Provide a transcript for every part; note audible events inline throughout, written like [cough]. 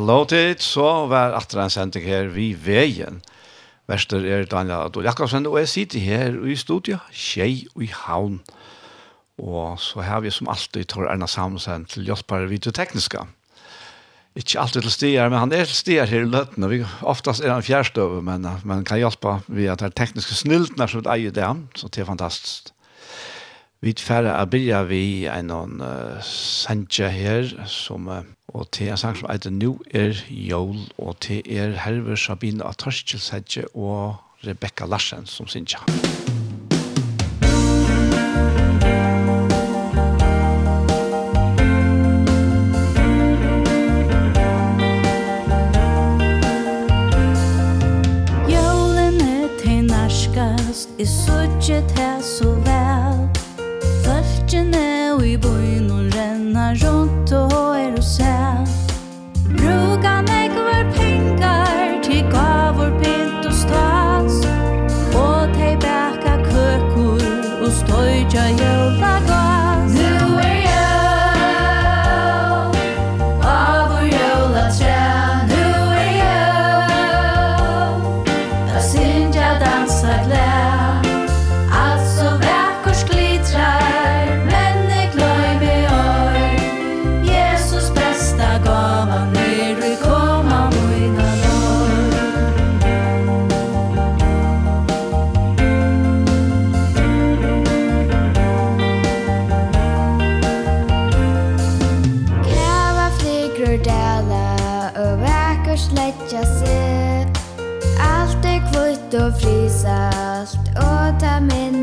Hallo tid, så var atter en sending her vi veien. Vester er Daniel Adol Jakobsen, og jeg sitter her i studiet, Kjei og i Havn. Og så har vi som alltid Tor Erna Samsen til hjelpere videotekniska. Ikke alltid til stier, men han er til stier her i løtten, og vi, oftast er han fjærstøve, men, men kan hjelpe via det tekniske sniltene som eier det, så det er fantastisk. Vi tverre er byrja vi en uh, sendje her, som uh, Og til jeg sang som eit nu er Jol, og til er Herve Sabine Atarskjelsedje og Rebecca Larsen som synes Jolen er til narskast, i suttje til så vær ut och frysa allt och ta med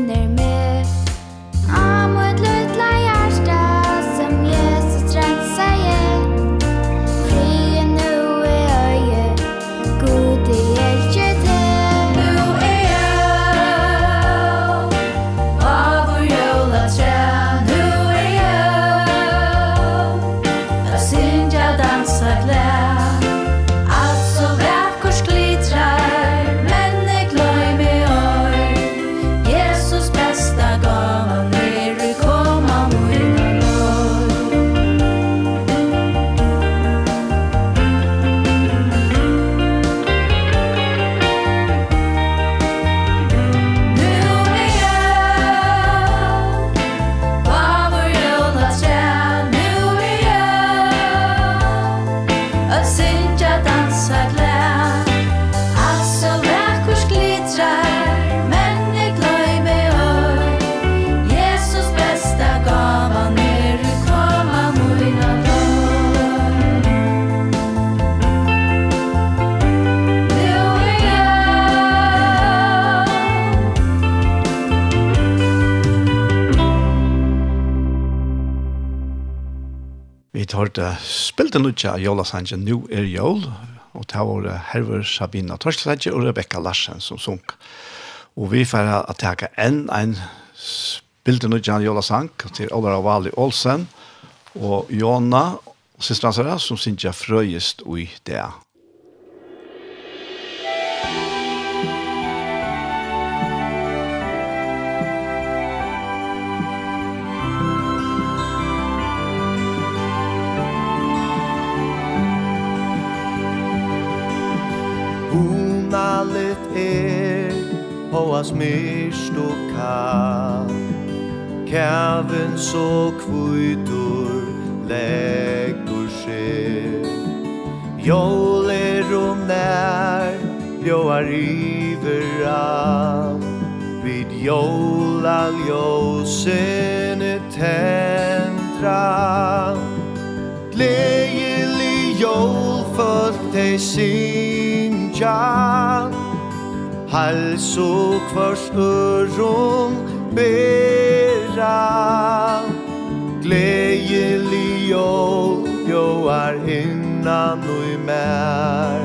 spilte nutja Jola Sanje Nu er Jol, og det var Herver Sabina Torsledje og Rebecca Larsen som sunk. Og vi får at taka enn en spilte nutja Jola Sank til Olar Vali Olsen og Jona, og siste som synes jeg frøyest ui det. Hunalit er Hoas mist og kall. Kæven så kvuitur Leggur sig Jól er og nær Ljóar iver all. Vid jól al jósen tendra Gleilig jól Folk te sin sja Hals og kvars øron bera. Gleili jo jo er innan og i mer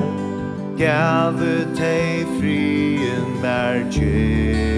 Gave te frien mer tjej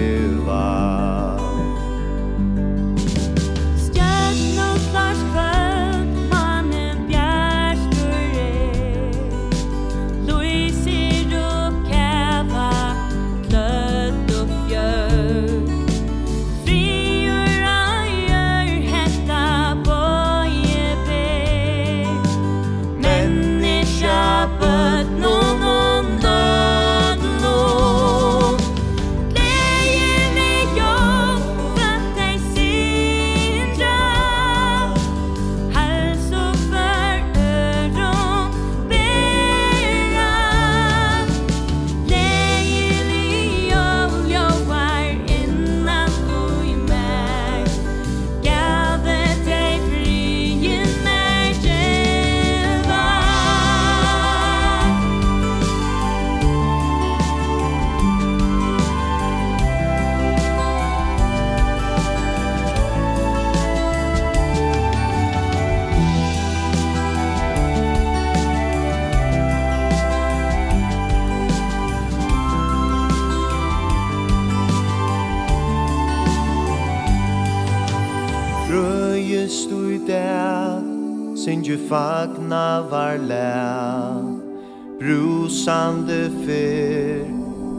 lysande fyr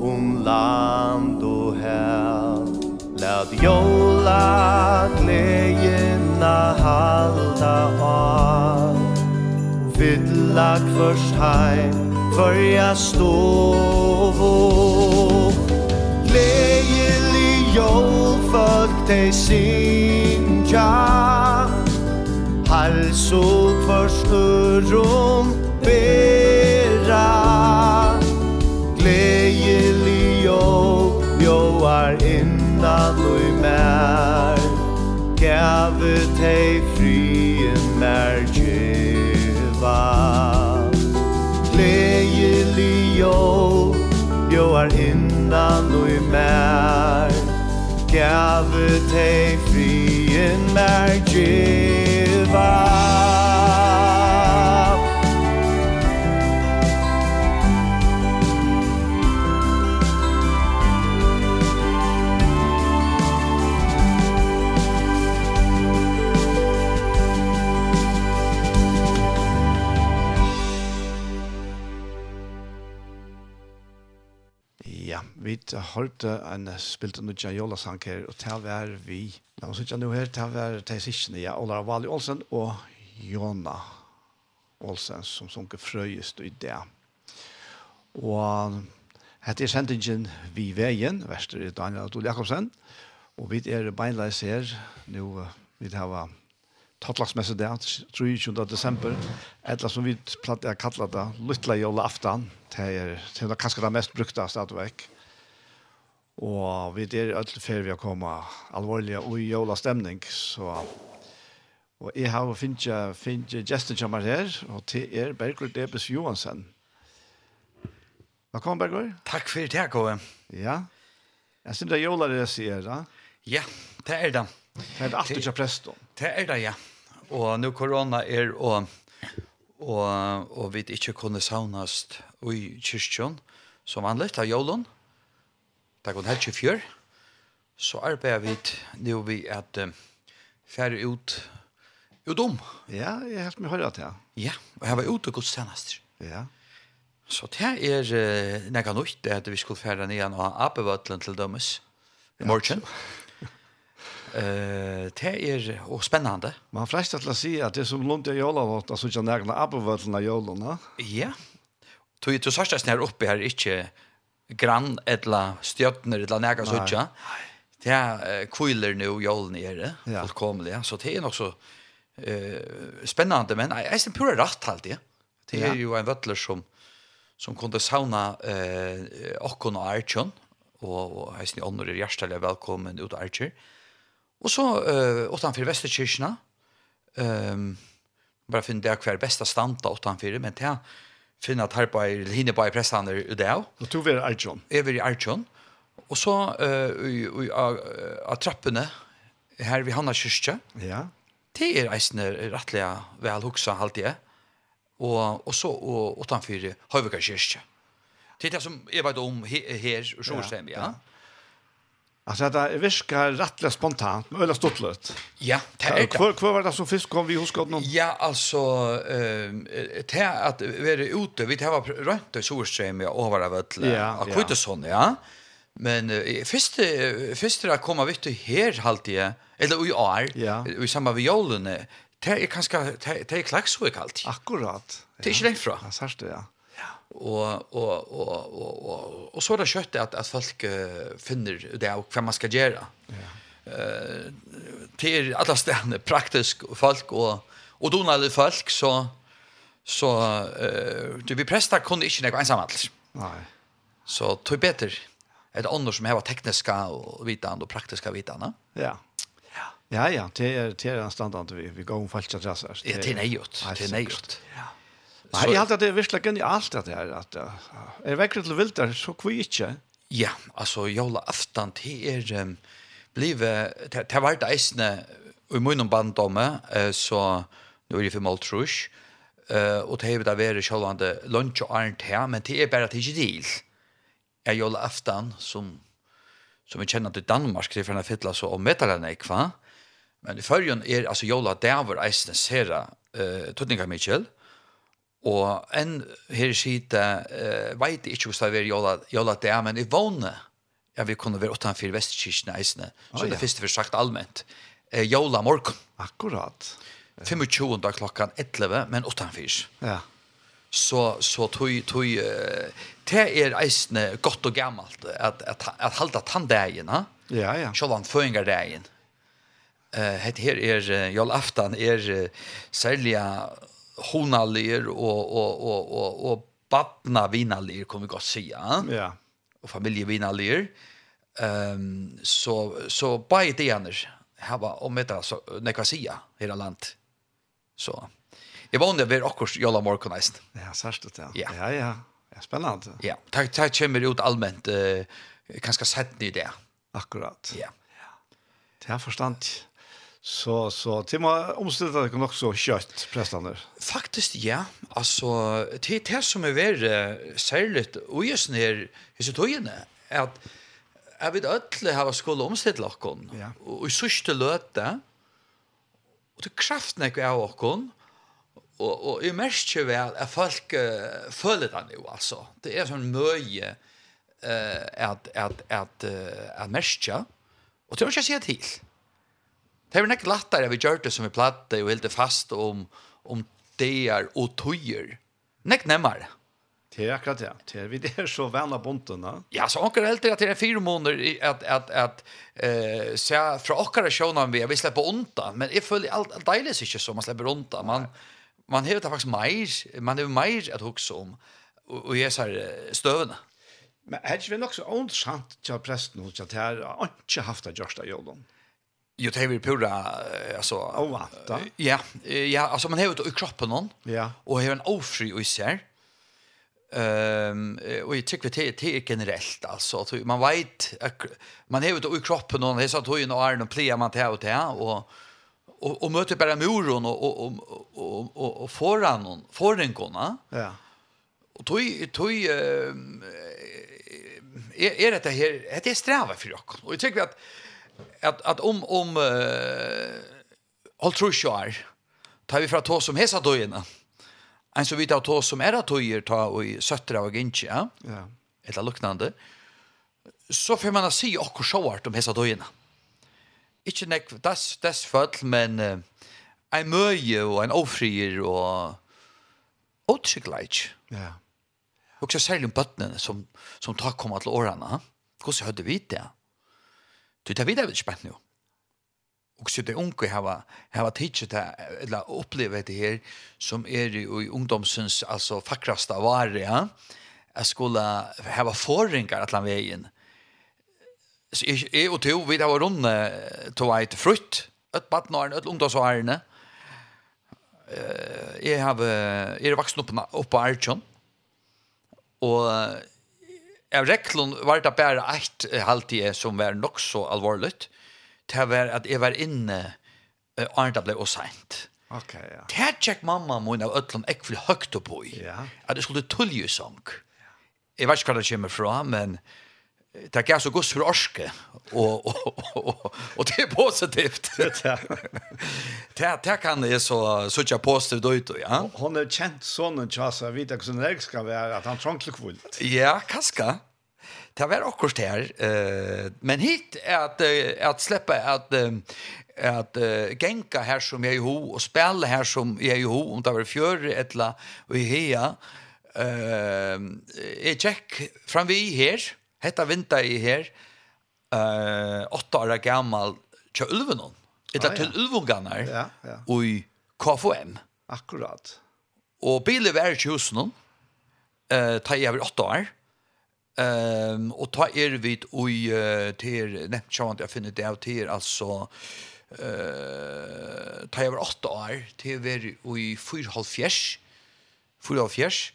om land og her Lad jola glegjena halda av Fylla kvörs heim, kvörja stovo Glegelig jol folk te sinja Hals og kvörs urum blui mer Gave te frie mer djeva Gleje li jo Jo er hinnan ui mer Gave te frie mer djeva hørte en spilte noe Jajola-sang her, og det var vi. La oss ikke nå her, det var Teisishne, ja, Ola Vali Olsen og Jona Olsen, som sunker frøyest i det. Og hette er sendingen Vi Veien, verster i Daniel Adol Jakobsen, og vi er beinleis her, nå vi har tattlagsmesse det, 23. desember, eller som vi platt er kallet det, Luttla Jola Aftan, det er, det er kanskje det mest brukte stadigvæk. Og vi er alle fer vi har kommet alvorlig og i jævla stemning, så... Og jeg har finnet, finnet gesten er her, og til er Bergur Debes Johansen. Velkommen, Bergur. Takk for det, Kåre. Ja. Jeg synes det er jævla det jeg sier, da. Ja, det er det. Det er alltid ikke presto. Det er det, ja. Og nå korona er og, og, og vi ikke kunne saunast i kyrkjøn, som vanlig, av jævlen det går helt 24, så arbeider vi nå vi at uh, færre ut ut om. Ja, jeg har helt med høyre til. Ja, og jeg var ute og godstjenester. Ja. Så det er uh, nekka nøyt, det er at vi skulle færre ned av apevøtlen til dømes i morgen. Eh, det er og spännande. Man frästar till att si at det som lunt och Jola vart alltså jag nägna apelvötlarna Jolona. Ja. Tog ju till sårsta snär her, här inte grann etla stjörnor etla näka såtja. Det är kviler nu är det. ja. fullkomliga så det är nog så eh spännande men jag är sen pura rätt halt det. Det är ju en vettler som som kunde sauna eh Okkon och Archon och och heisen andra är hjärtligt välkommen ut Archer. Och så eh utanför Västerkyrkan ehm bara finn det kvar bästa stanta utanför men det finna at her på hinne på pressander i dag. Og tog vi i Archon. Över i Archon. Og så eh av trappene her vid Hanna Kyrkje. Ja. Det er eisne rettelig vel hugsa halt jeg. Og, og så og, utanför Høyvika kyrka. Det er det som jeg vet om här och så ja. ja. Alltså det viskar rättligen spontant, men öla stort löt. Ja, det är det. Hvor var det som fisk kom vi huskar någon? Ja, alltså eh det att vara ute, vi det var runt i Sorström och över av öll. Ja, Akutusson, ja. Men först först det komma vitt här halt jag eller i år i samband med julen. Det är kanske det är klax så. Akkurat. Det är inte långt fra. Ja, särskilt ja og och och och och och så där kött at att folk finner det och vad man ska göra. Ja. Eh till alla ställen praktisk folk och och donade folk så så eh du vi prästar kunde inte något ensamhet. Nej. Så tog bättre ett annor som har tekniska och vitan och praktiska vitan. Ja. Ja ja, det er det er en standard vi vi går om falska trassar. Ja, det är nejot. Det är nejot. Ja. Nei, jeg halte at det er virkelig genialt at det er, at er vekkert til vildt så kvi ikke? Ja, altså, jola aftan, det er um, blive, det har vært eisne, og i munnen banddomme, uh, så, nu er det for mål trus, uh, og det har vært vært sjålande lunch og arnt her, men det er bare at det ikke deal. Er jola aftan, som, som vi kjenner til Danmark, det er for en fytla så om metalene, ikke? Men i førjen er, altså, jola dæver eisne sera, uh, Tutninga Mitchell, Og en her skite, uh, veit ikke hvordan det er jola, jola det men i vågne, ja, vi kunne være utenfor Vestkirken eisene, så oh, ja. det første vi sagt allment, uh, jola morgen. Akkurat. 25. klokkan 11, men utenfor. Ja. Så, så tog, tog, uh, det er eisene godt og gammalt, at, at, at halda tandegjen, ja, ja. selv om Eh Uh, her er, uh, jolaftan er uh, særlig, uh, honalir och och och och och barna vinalir kommer vi gott säga. Ja. Och familjevinalir. Ehm um, så så bara det annars hava om det så nekasia hela land. Så. Jag var under vid akkurs jolla morgonist. Ja, särskilt det. Ja, ja. ja. Ja, spännande. Ja, tack tack kommer ut allmänt eh kanske sett ni det. Akkurat. Ja. Ja. Det har förstått. Så så till man omställde det nog så kött prestander. Faktiskt ja. Alltså till det som är värre särskilt och just när historien är att jag vet alla har skulle omställa kon. Ja. Och i sista löte och det kraften är av kon. Och och i mest väl är folk uh, följer det nu alltså. Det är sån möje eh att att att att mestja. Och tror jag ska se till. Det var nekk lattare vi gjør det som vi platte og hilde fast om, om deir og tøyer. Nekk nemmare. Det er akkurat det. Det er vi der så vana bunten. Ja, så anker helt til at det er fire måneder at, at, at uh, se fra akkara sjånene vi, vi slipper onta, men jeg føler alt, alt deilig ikke så man slipper onta. Man, man hever det faktisk meir, man hever meir at hukse om, og, og jeg ser støvende. Men er det ikke nok så ondsamt til presten hos at her har ikke haft det gjørste jorden? Jo, det är pura alltså da? Ja, ja, alltså man har ju i kroppen någon. Ja. Och har en ofri och isär. Ehm och jag tycker det det är generellt alltså att man vet man har ju i kroppen någon det så att hon är Arne plea man tar ut det och och och möter bara moron och och och och och föran någon för den kona. Ja. Och tog tog eh är det här det är sträva för jag. Och jag tycker att att att om om uh, altrusjar tar vi fra tå som hesa døyene, En så vidt av tå som er av tøyer ta og i søtter av gintje, ja? ja. eller luknande, så får man si okkur sjåart om hesa døyene. Ikke nek dess, dess følg, men uh, en møye og en ofrier og åtryggleik. Ja. Og så særlig om bøttene som, som tar kommet til årene. Hvordan hade vi det? Ja Du tar vidare vid spänt nu. Och så det unga har har teacher ta eller uppleva det här som är i ungdomsens alltså fackrasta var ja. Jag skulle ha förringar att vägen. Så jag är och tog vid av rum tog ett frukt ett barn ett ungdomsårene. Eh jag har är vuxen upp på Archon. Och av reklon var det bare eit halvtid som var nok så alvorligt. Det var at jeg var inne uh, Arne ble også sent. Ok, ja. Det her tjekk mamma min av øtlom jeg vil høyt opp i. Ja. At jeg skulle tullje sang. Jeg vet ikke hva det kommer fra, men det gav så gods for orske, og, og, og, og det er positivt. det, det kan jeg så suttje positivt ut, ja. Hon er kjent sånn, Tjasa, vet ikke hvordan det skal være, at han trangt til kvult. Ja, kanskje. Det var akkurat her, men hit er at, at slippe at at uh, genka her som jeg er ho og spille her som jeg er ho om det var fjør etla og i hea uh, jeg tjekk fram vi her Hetta vinta i her, eh, åtta år gammal, kja ulvenon. Etta ah, ja. til ulvunganar, ja, ja. ui KFM. Akkurat. Og bilen var ikke hos noen, eh, ta i over åtta år. Um, og ta er vid ui uh, til, nevnt sjåan, jeg finner det av til, altså, eh ta över 8 år til ver i 4 halv fjärs 4 halv fjärs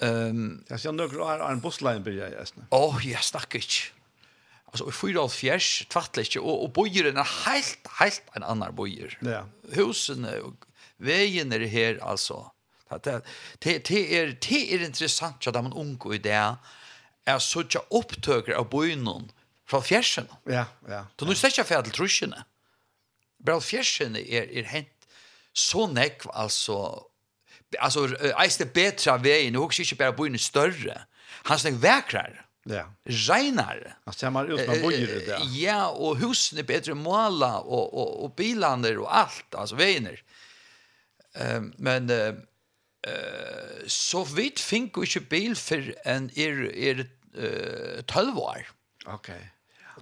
Ehm jag ser några år en bussline börjar jag nästan. Åh, jag snackar inte. Alltså i fyra och fjärs tvattligt och och bojer är helt helt en annan bojer. Ja. Husen och vägen är här alltså. Det det det är det är intressant att man ung i det är såcha upptöker av bojen från fjärsen. Ja, ja. Du nu sätter jag färdel trusjene. Bara fjärsen är är hänt så nekv alltså alltså är det bättre vägen och också inte bara bo i större. Han snackar verkrar. Ja. Reinar. Alltså ser man ut man bor ju där. Ja, och husen är bättre måla och och och bilarna och allt, alltså vägen. Ehm men eh så vitt fink och inte bil för en är är eh 12 år. Okej.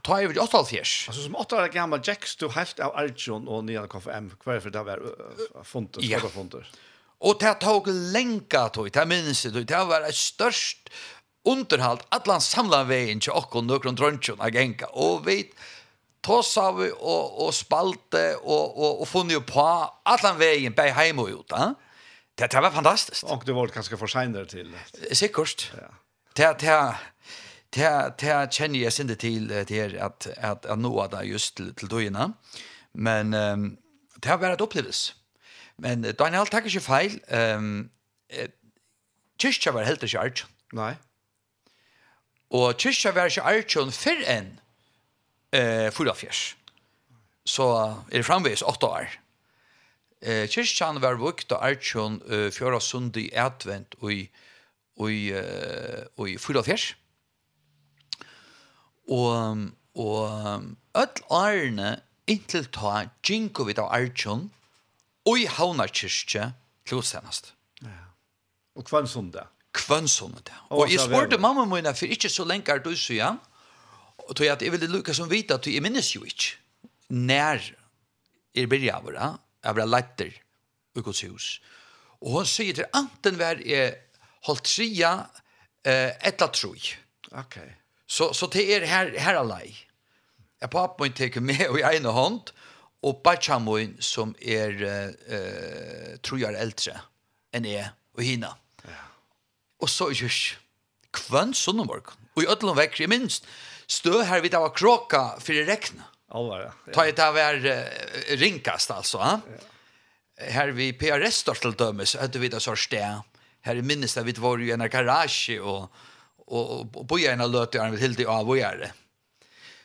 Ta över 8 halv fjärs. Alltså som 8 år gammal Jack stod helt av Arjun och Nian KFM. Hva er det var fonter, skapa fonter. Ja. Og det tog lenka tog, det minnes tog, det var et størst underhalt, allan samla veien til okkon nøkron drøntjon av genka. Og vi tossa vi og, og spalte og, og, og funnet på allan veien bei heim og ut. Det, det var fantastiskt. Og du var kanskje for senere til. Sikkert. Ja. Det, det, det, det kjenner jeg sinne til, til at, at, at nå er det just til, til døgnet. Men um, det har vært opplevelse. Men Daniel takk ikke feil. Um, eh, kyrkja var helt ikke Arjun. Nei. Og kyrkja var ikke Arjun før enn eh, fyra fjers. Så er det framvis åtte år. Eh, kyrkjan var vukt av Arjun uh, fjøra sundi advent og i i uh, i fyra fjers. Og og öll arne inntil ta jinko við av Arjun, og i havnarkirke til senast. Ja. Og kvann sondag? Kvann det. Og jeg spurte mamma mine for ikke så lenge er du sier, og tog jeg at jeg ville lukke som vite at jeg minnes jo ikke nær er byrja av det, av det letter i Guds hus. Og hun sier til anten vær er holdt tria eh, etla troi. Ok. Så, så det er her, her alai. Jeg pappa min teker med og i ene hånd, og bætja min som er uh, trojar eldre enn jeg og hina. Ja. Og så er kjørs kvann sunnumorg. Og i ødlom vekker, jeg minst, stø her vidt av kråka fyrir rekna. Alvar, ja. Ta i det er uh, ringkast, altså. Ja. Her vi PRS stortel dømes, høyde vi det så sted. Her i minnes det vi var jo i en garasje, og, og, og, boja en av løtjaren vi hildi av og gjerne.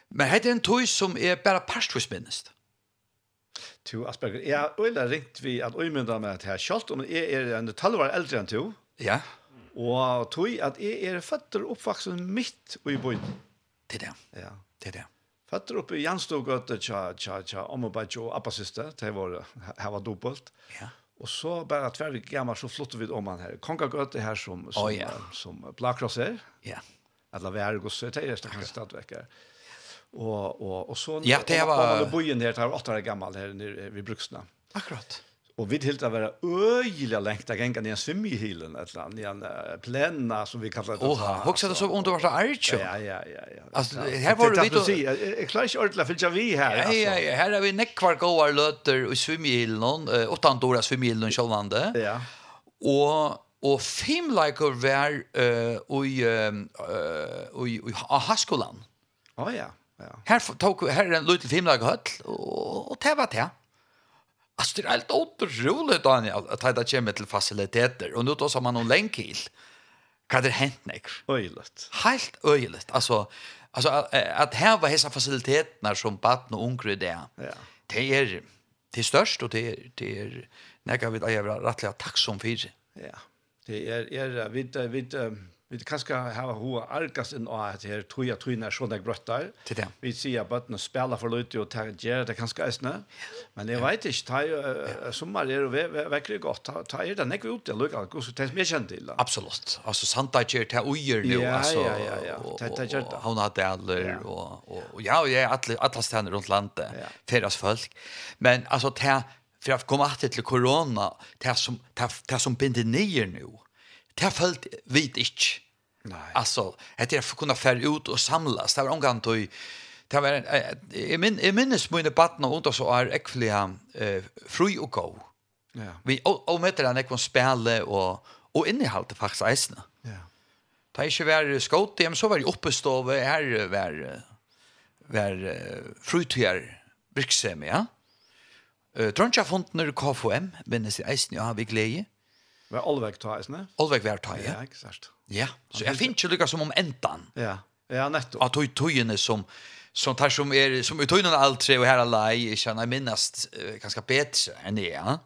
Men hette en tog som er bare parstvis minnest. Ja to Asperger. Jeg har øyla ringt vi at øymynda meg at her kjalt, om jeg er en talvar eldre enn to. Ja. Og tog at jeg er føtter oppvaksen mitt i bøyn. Det er det. Ja. Det er det. Føtter oppe i Janstogøte, tja, tja, tja, om og bare og appasiste, det var, her var dobbelt. Ja. Og så bare vi gammel så flottar vi om han her. Kongagøte her som, som, oh, ja. som, som Blakross er. Ja. Eller Værgås, det er det stakkars stadvekker. Ja Och och och så Ja, det var på bojen där tar åtta år gammal här nere vid Bruksna. Akkurat. Och vid helt att vara öjliga längta gänga ner svimmihilen ett land i en plänna som vi kallar det. Oha, också det så om du var så arch. Ja, ja, ja, ja. Alltså här var det lite Jag klarar inte ordla för vi här alltså. Ja, ja, her er vi nekkvar neckvar goar lötter och svimmihilen, åtta andra svimmihilen självande. Ja. Og og fem leikur vær uh, i uh, uh, i Haskolan. Å oh, ja. Här tog här en liten filmdag höll och och det var det. Alltså det är helt otroligt Daniel att det kommer till faciliteter och nu då som man någon länk till. Kan det hänt nek? Öjligt. Helt öjligt. Alltså alltså att här var dessa faciliteterna som barn och unga det. Ja. Det är det störst och det är det är när vi jag vill rättliga tack som för. Ja. Det är är vid vid Vi kan ska ha hoa alkas in och att här tror jag tror när såna det Vi ser att bötterna spelar för lite och tar det kanske äsna. Men det vet inte tar sommar är det verkligen gott. Tar det när ut det lukar går så tas mer känt till. Absolut. Alltså santa ger ta ojer nu alltså. Ja ja ja. Ta det Hon har det alla och och ja och ja alla alla stannar runt landet. Färdas folk. Men alltså ta för att komma till corona, det som det som binder ner nu det följt vid inte. Nej. Alltså, att jag kunde färra ut och samlas. Det var omgång till Det var en, jeg, min, jeg minnes mine baden og under så er ekvelig eh, fri og gå. Ja. Vi, og, og møter han ekvelig spille og, og innehalte faktisk eisene. Ja. Det jeg ikke var skått men så var jeg oppe ståve, her var, var frutøyer virksomhet, ja. Uh, Trondja funten KFM, minnes jeg eisen, ja, vi gleder. Var allveg ta, ikke? Olvek vær ta, ja. Ja. Ja, så jeg finner ikke lykkes som om endan. Ja, ja nettopp. At tog togene som, som tar som er, som er togene alt tre og her alai, ikke kjenner er minnast uh, ganske bedre enn jeg, ja.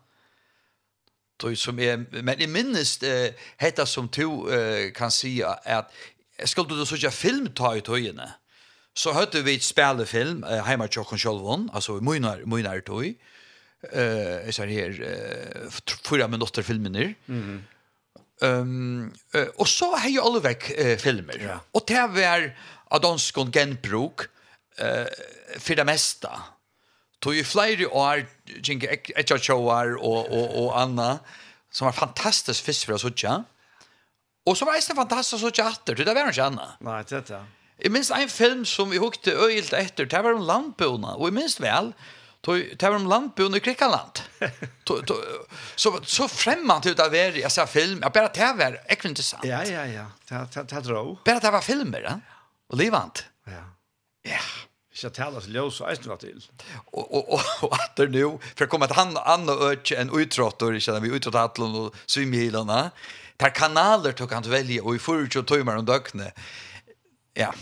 Tog som er, men jeg minnes uh, hetta som to uh, kan si at skulle du så ikke film ta i togene, så hørte vi et spillefilm, uh, Heimartjokken Sjolvon, altså Møynar, Møynar tog, eh så här fyra minuter filmer. Mm. Ehm och så har ju alla veck filmer. Ja. Och det var Adonskon genbruk eh för det mesta. Tog ju fler år jinka etcha showar och och och Anna som var fantastiskt fisk för oss och ja. Och så var det fantastiskt så chatter. Det där var inte Anna. Nej, det är det. Jag minns en film som vi hukte öjligt efter, det var om lampona, och jag minns väl, Tog tar om landbund i Krikaland. Så [laughs] så främman ut av er jag sa film. Jag bara det var är interessant. Ja ja ja. Ta ta dro. Bara det var filmer, ja. Och levant. Ja. Ja. Så tala så ljus och ästna till. Och och och att det nu för kommer til han han øke en utrottor, inte vi utrottar allan och svimhilarna. Där kanaler tog han välja och i förut tog om dökne. Ja.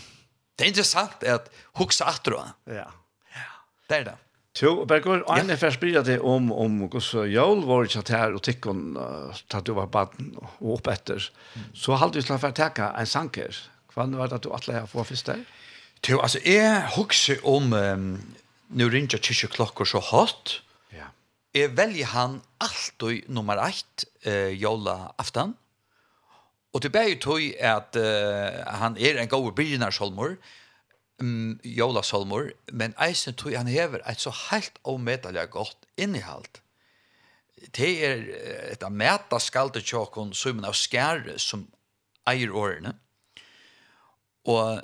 Det är intressant at hukse attra. Ja. Ja. er det. Jo, Bergur, en er først bryr det om, om hvordan jøl var ikke her, og tikkun, at du var baden og opp etter. Så halte vi til å få teka en sanker. Hva var det at du atle her for først deg? Jo, altså, jeg husker om, um, nu ringer kyrkje klokker så hatt, ja. jeg velger han alltid nummer ett uh, jøla aftan, og tilbæg tog at uh, han er en god brynarsholmer, og um, jólasolmur, men eisen tog han hever et så helt avmetallega godt innihalt. Det er et av meta skalde tjokken som av skære som eier årene. Og,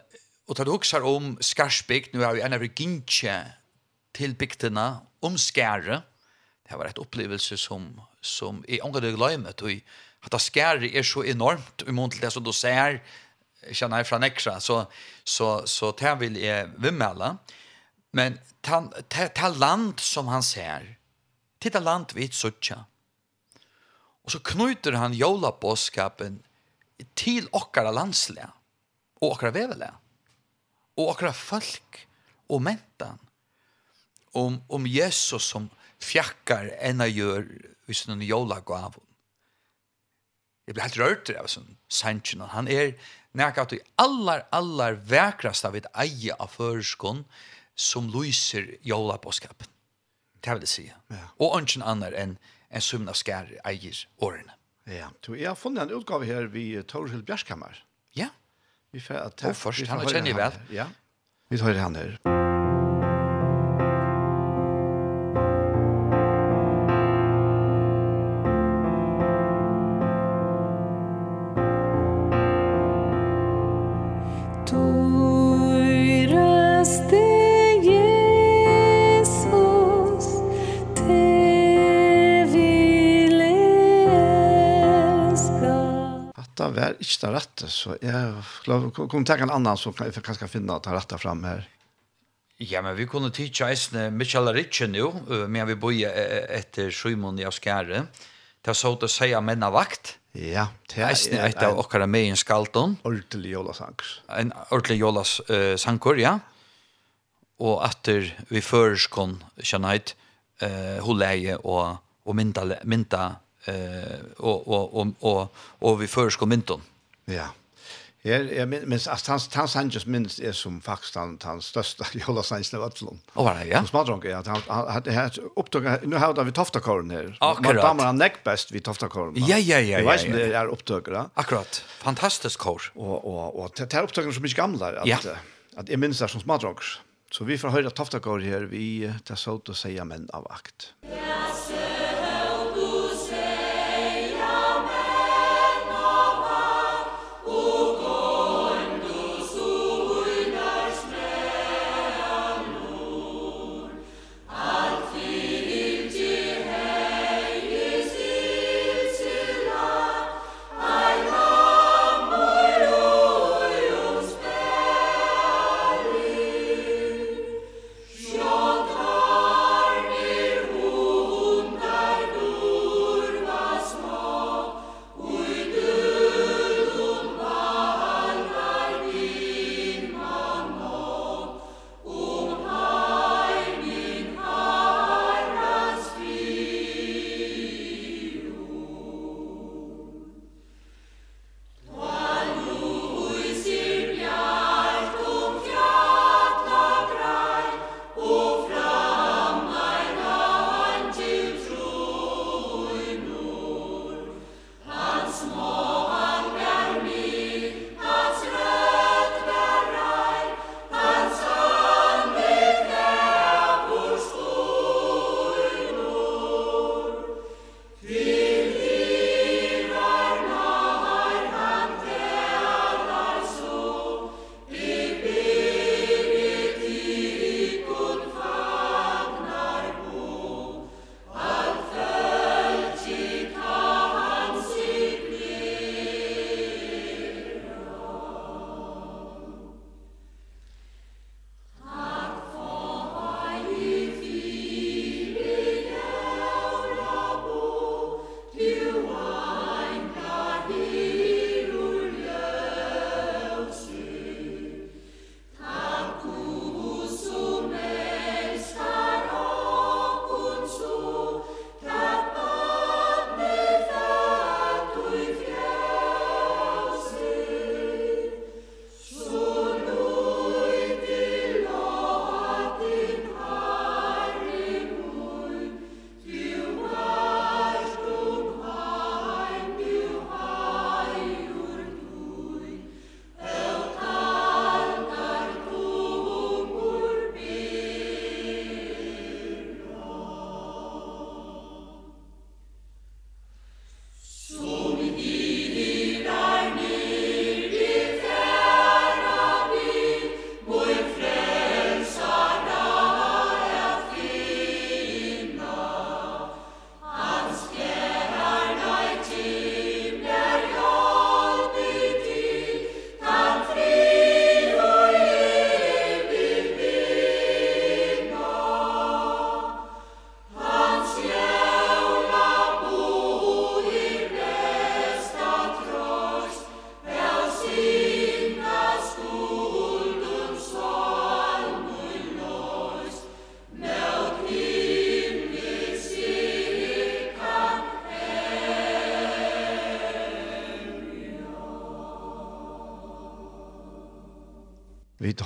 og tar du huksar om skarsbygd, nu har vi en av gintje til bygdina om skære. Det var et opplevelse som, som i omgå det glemmet, og at skære er så enormt, i mån til det som du ser, känner jag från extra så så så där vill är vimmela. Men ta, land som han ser. Titta land vid sucha. Och så knyter han jola boskapen till åkara landsliga och åkara vävela och folk och mentan om om Jesus som fjackar ena gör visst någon jola gav. Jag blir helt rörd av sånn, sanchen han är nekka at allar, allar vekrast av et eie av føreskån som lyser jola påskapen. Det vil jeg si. Ja. Og ønsken annar enn en sumna skær eier årene. Ja, du, jeg har funnet en utgave her vid Torhild Bjerskammer. Ja. Vi får at... Og først, han kjenner jeg vel. Ja, vi tar det han her. Ja. ikke det rette, så jeg kunne tenke en annen som jeg kanskje finne det rette frem her. Ja, men vi kunne tidsa eisne Michael Ritche nu, men vi boi etter Sjumon i Askjære. Det er så å seia menna vakt. Ja, det er eisne et av okkara megin i skalton. Ordelig jolasanker. En ordelig jolasanker, ja. Og etter vi føreskon kjennait uh, holeie og, og mynda, mynda uh, og, og, og, og, og vi føreskon mynton. Ja. Her, jeg minns, at hans, hans Sanchez minns er som faktisk han, hans største [laughs] Jola Sanchez av Øtlund. Å, var det, ja? Som smadronk, ja. Han, han, han, han opptog, nå har vi toftakåren her. Akkurat. Damer han nekk best vi toftakåren. Ja, ja, ja. Jeg vet ikke om det er opptøkere. Akkurat. Fantastisk kår. Og, og, og det er opptøkene som ikke gamle. At, ja. At jeg minns det som smadronk. Så vi får høre toftakåren her, vi tar så til å si menn av akt. Ja.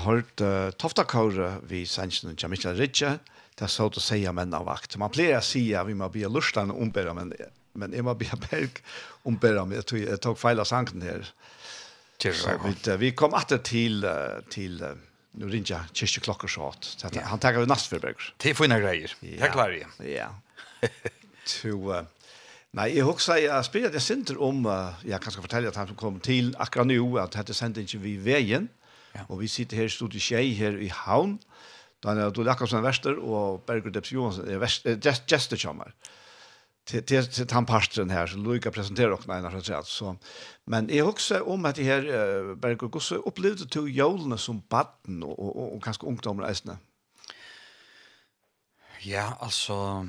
hørt uh, Toftakaure vi sendte og Jamikla Ritje, det er så å si menn av vakt. Man pleier å si at vi må bli lustene ombæra, men, men jeg må bli berg ombæra, men jeg tog, jeg tog feil av sangen her. Så vi, uh, vi kom atter til, uh, til uh, nu ringer jeg kyrkje klokker så at så yeah. han tackar vi nastförberg. Det får inga grejer. greier, Det klarer jeg. Ja. to, uh, Nei, jeg husker jeg spiller det senter om, uh, jeg kan skal fortelle at han som kom til akkurat nå, at dette sendte ikke vi veien, Ja. Og vi sitter her i studiet her i Havn. Daniel Adol Jakobsen er verster, og Berger Debs Johansen er verster, gest, kommer. Til, til, til tannparsteren her, så Luika presenterer oss Einar Hatsjad. Så. Men jeg husker om at det her, uh, Berger, hvordan opplevde du jólene som baden, og, og, og, og kanskje ungdommer eisene? Ja, altså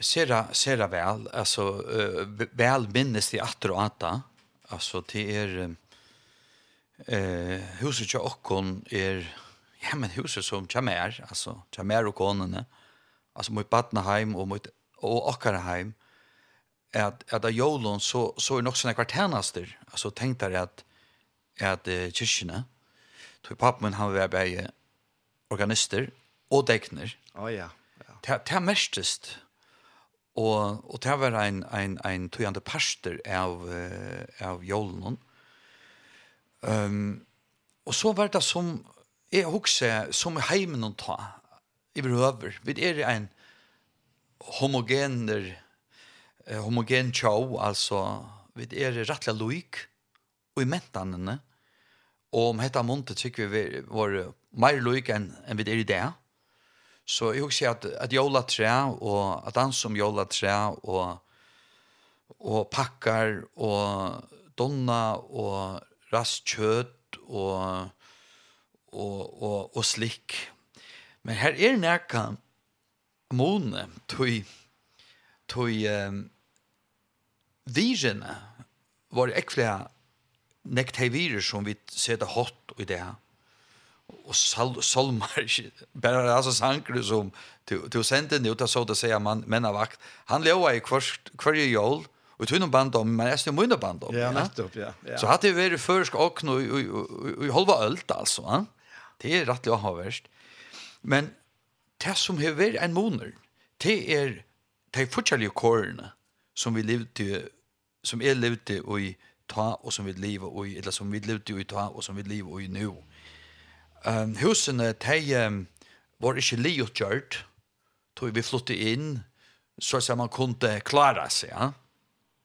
sera sera väl alltså uh, väl minnes det att och att alltså det är Eh, huset jag och kon är ja, men huset som kommer, alltså kommer och konen alltså mot Badnaheim och mot och Akkarheim, att att av Jolon så, så är nog såna kvarternaster alltså tänkte jag att att uh, kyrkene, tog pappen min han var bäge organister og dekner. Å oh, ja. ja. Det, det mestest, og, og det var en, en, en tojande pastor av, av Jolon, Um, og så var det som jeg husker som er heimen å ta i behøver. Vi er en homogener eh, homogen tjau, altså vi er rettelig loik og i mentanene og om hetta måned tykker vi var mer loik enn en vi er i det. Så jeg husker at, at jola tre og at han som jola tre og, og pakkar og donna og rast kjøtt og, og, og, og slik. Men her er nekka måne tog, tog um, virene. Var ekvile nekt hei virer som vi ser det i det her? Og sal salmar [laughs] bara alltså sankru som till till senden ut så att säga man men av vakt. Han leva i kvart kvarje jol och tunna band om men är det band om. Ja, nettopp, ja. ja. Så hade vi det försk och nu i halva ölt alltså, va? Det är rätt jag har värst. Men det som har varit en månad, det är de fortsatta korna som vi levde som är levde och i ta och som vi lever och i eller som vi levde och i ta och som vi lever och i nu. Ehm um, husen de um, var inte liot gjort. Tog vi flyttade in så att man kunde klara sig, ja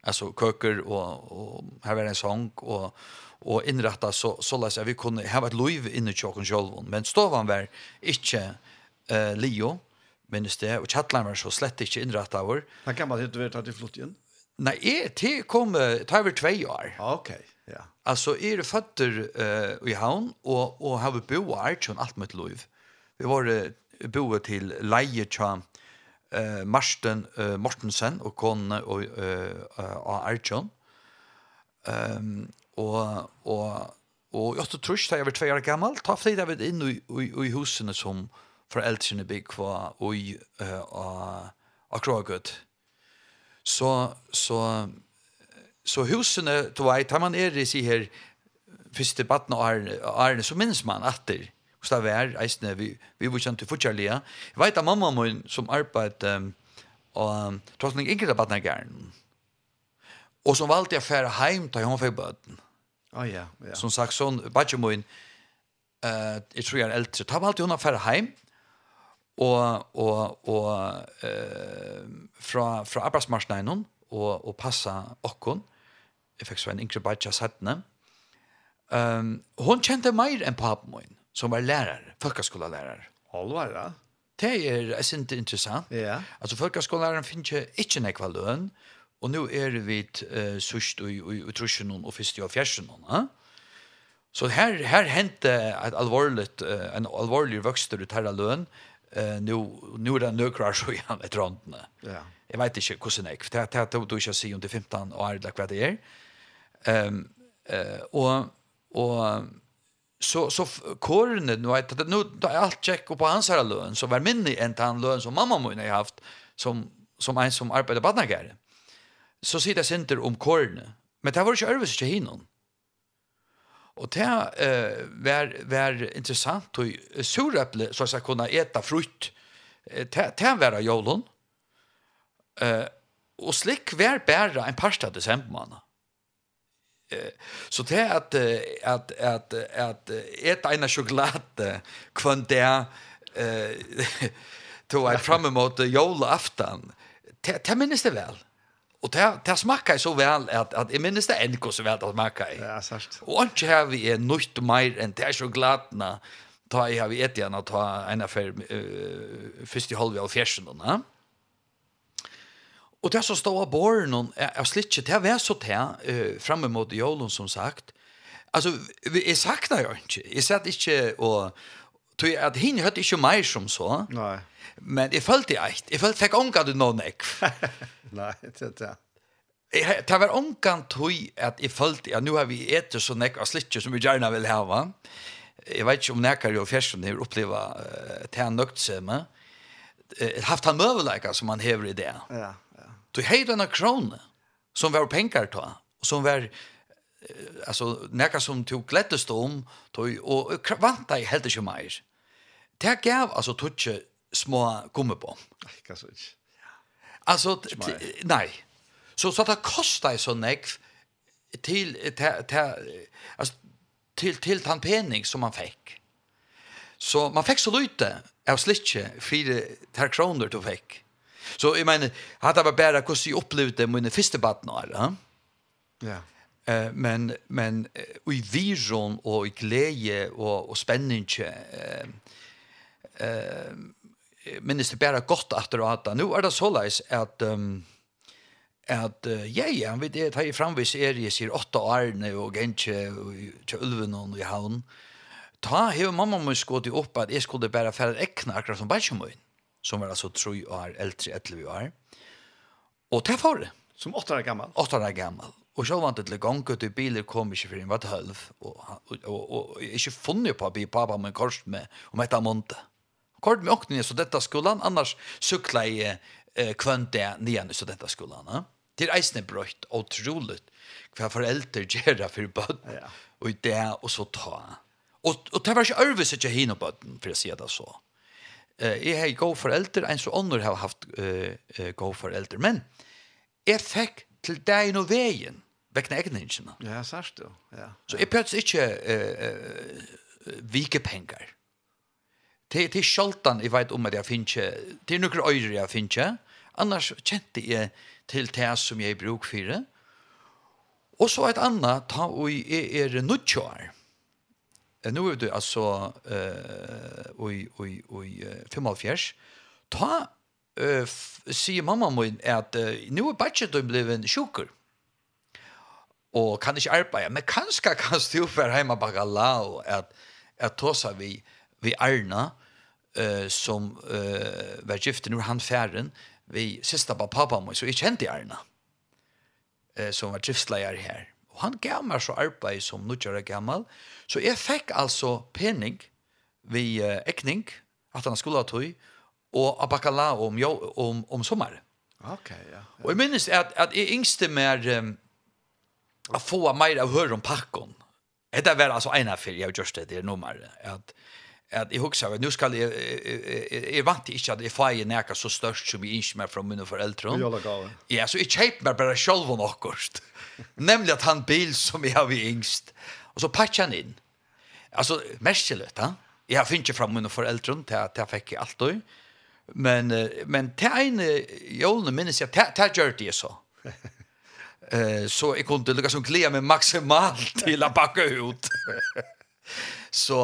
alltså köker och och här var en sång och och inrätta så så läs vi kunde ha varit liv inne i kyrkan själv men stovan var inte eh Leo men det och chatlaren var så slett inte inrätta var. Han kan man inte veta att det flott igen. Nej, det kom tar över två år. Okej. Ja. Alltså är det fötter eh i havn och och har vi boar allt mitt liv. Vi var boar till Leje Champ eh, Marsten eh, Mortensen og kon og eh, av Ehm Um, og, og, och jag tror att jag var två år gammal. ta för jeg var inne i, i, i husen som foreldrene bygg och i uh, Akrogød. Så, så, så husene, du vet, har man er i seg her, første baden og Arne, så minns man atter hos det var, eisne, vi, vi var kjent til fortjellige. Jeg vet at mamma min som arbeid um, og tross meg ikke rabattene gæren. Og som valgte jeg fære heim til hun fikk bøten. Oh, ja, ja. Som sagt, sånn, bare min, uh, jeg tror jeg er eldre, ta valgte hun å fære heim, og, og, og uh, fra, fra arbeidsmarsneinen, og, og passa okkon. Jeg fikk så en yngre bare sattne. Um, hun kjente mer enn papen min som var lärare, Alvar, ja. Det är er, inte intressant. Ja. Yeah. Alltså folkhögskoleläraren finns ju inte en ekvalön. Och nu är er vi uh, sørst och, och, och trusen och fyrst og fjärsen. Ja? Så här, här hände ett allvarligt, uh, en allvarlig vuxter ut här løn, Uh, nu, nu er det nökrar så igen ett röntne. Ja. Jeg Jag vet inte hur det är. Det här du inte sier om det 15 år eller vad det är. Um, uh, och, och så så kornet nu att det nu då allt check på hans här lön så var minne en tant lön som mamma mun har haft som som en som arbetar på. Så sitter det center om kornet. Men det var ju överst till hinon. Och det eh var var intressant och surapple så att kunna äta frukt. Det det var jolon. Eh och slick var bära en pasta december så det at att att att att et ena choklad kvant där eh [laughs] to I fram emot julafton. Det det minns det väl. Och det det smakar så väl att att i minnes det ändå så väl att smakar. Ja, sant. Och ikke har vi är nytt mer enn det chokladna. Ta jeg har vi et igjen å ta en affär först i halv av fjersen, då. Och det som står av båren, jeg slitt ikke, det var så det framme mot jolen som sagt. Alltså, jag sakna jag inte. Jag satt inte och tog att hin hörde inte mer som så. Nej. Men jag följde ett. Jag följde fick ånga du någon ek. [laughs] Nej, det är det. Det var ångan tog att jag följde, ja nu har vi ätit så nek av slitter som vi gärna vill ha va. Jag vet inte om näkare och fjärsen har upplevt uh, det här nökt med. Uh, haft han möjlighet som man häver i det. Ja Du hei denne krona som var pengar ta och som var alltså nekka som tog glettest om tog och vanta i helt ikke meir. Det gav alltså tutche små gumme på. hva så inte. Alltså nej. Så så det kostar så näck till till alltså till till tandpening som man fick. Så man fick så lite av slitche fire ter kroner kronor du fick. Så jag menar hade jag bara hur jag upplevde det mina första barn eller? Ja. Eh men men i vision och i glädje och och spänning eh eh men det är bara gott å det att nu är det så läs att um, at uh, ja, ja, vi det har framvis er jeg sier åtta årene og gentje til ulven og i havn. Ta hever mamma må skått opp at jeg skulle bare fære ekne akkurat som bæsjemøyen som var altså 3 år äldre 11 år. Og det var det. Som 8 år gammal. 8 år gammal. Og så vant det till gång att biler kom ikke for en vart halv og, og, og ikke funnet på å bli pappa med kors med om etter måned. Kort med åkning så detta skolan annars cykla jeg eh, kvønte nian så detta skolan. Eh? Det är eisne brøtt otroligt hva foreldre [laughs] gjør for bøtt, ja. og det og så ta. Og, og det var ikke øvelse til henne bøtten, for å si det så. Eh jeg har god foreldre, en så andre har haft eh uh, god foreldre, men jeg fikk til deg nå veien vekna egningen. Ja, sørst du. Ja. Så jeg prøvde ikke eh vike penger. Det det skaltan jeg vet om at jeg finner det er noen øyre jeg finner. Annars kjente jeg til det som jeg bruk for. Og så et annet, ta og jeg er nødtjør nu är det alltså eh oj oj oj 75. ta eh se mamma min at nu är batchet då blev en sjuker och kan inte arbeta men kanskje kan [laughs] du för hemma bara la at at ta vi vi Arna eh som eh var gift nu han färden vi sista pappa mun så jag kjente Arna eh som var driftsleiar her. Og han gav meg så arbeid som nødgjøre gammel. Så jeg fikk altså pening vi uh, ekning, at han skulle ha tog og abakala om, om, om sommer. Ok, ja. ja. Og jeg minnes at, at jeg yngste mer um, å få mer av høre om pakken. Det var altså en av fyr, jeg har gjort det, det er nummer, at at jeg husker at nå skal jeg, jeg, jeg, jeg vant ikke at jeg feier nækka så størst som jeg ikke mer fra mine foreldre. Ja, så jeg kjøper meg bare selv og nokkost. Nemlig at han bil som jeg har vi yngst. Og så pakker han inn. Altså, merkelig, da. Jeg har finnet fra mine foreldre, til at jeg fikk alt og. Men, men til en jolene minnes jeg, til det gjør det så. Uh, [laughs] så jeg kunne lykke som glede meg maksimalt til å bakke ut. [laughs] så,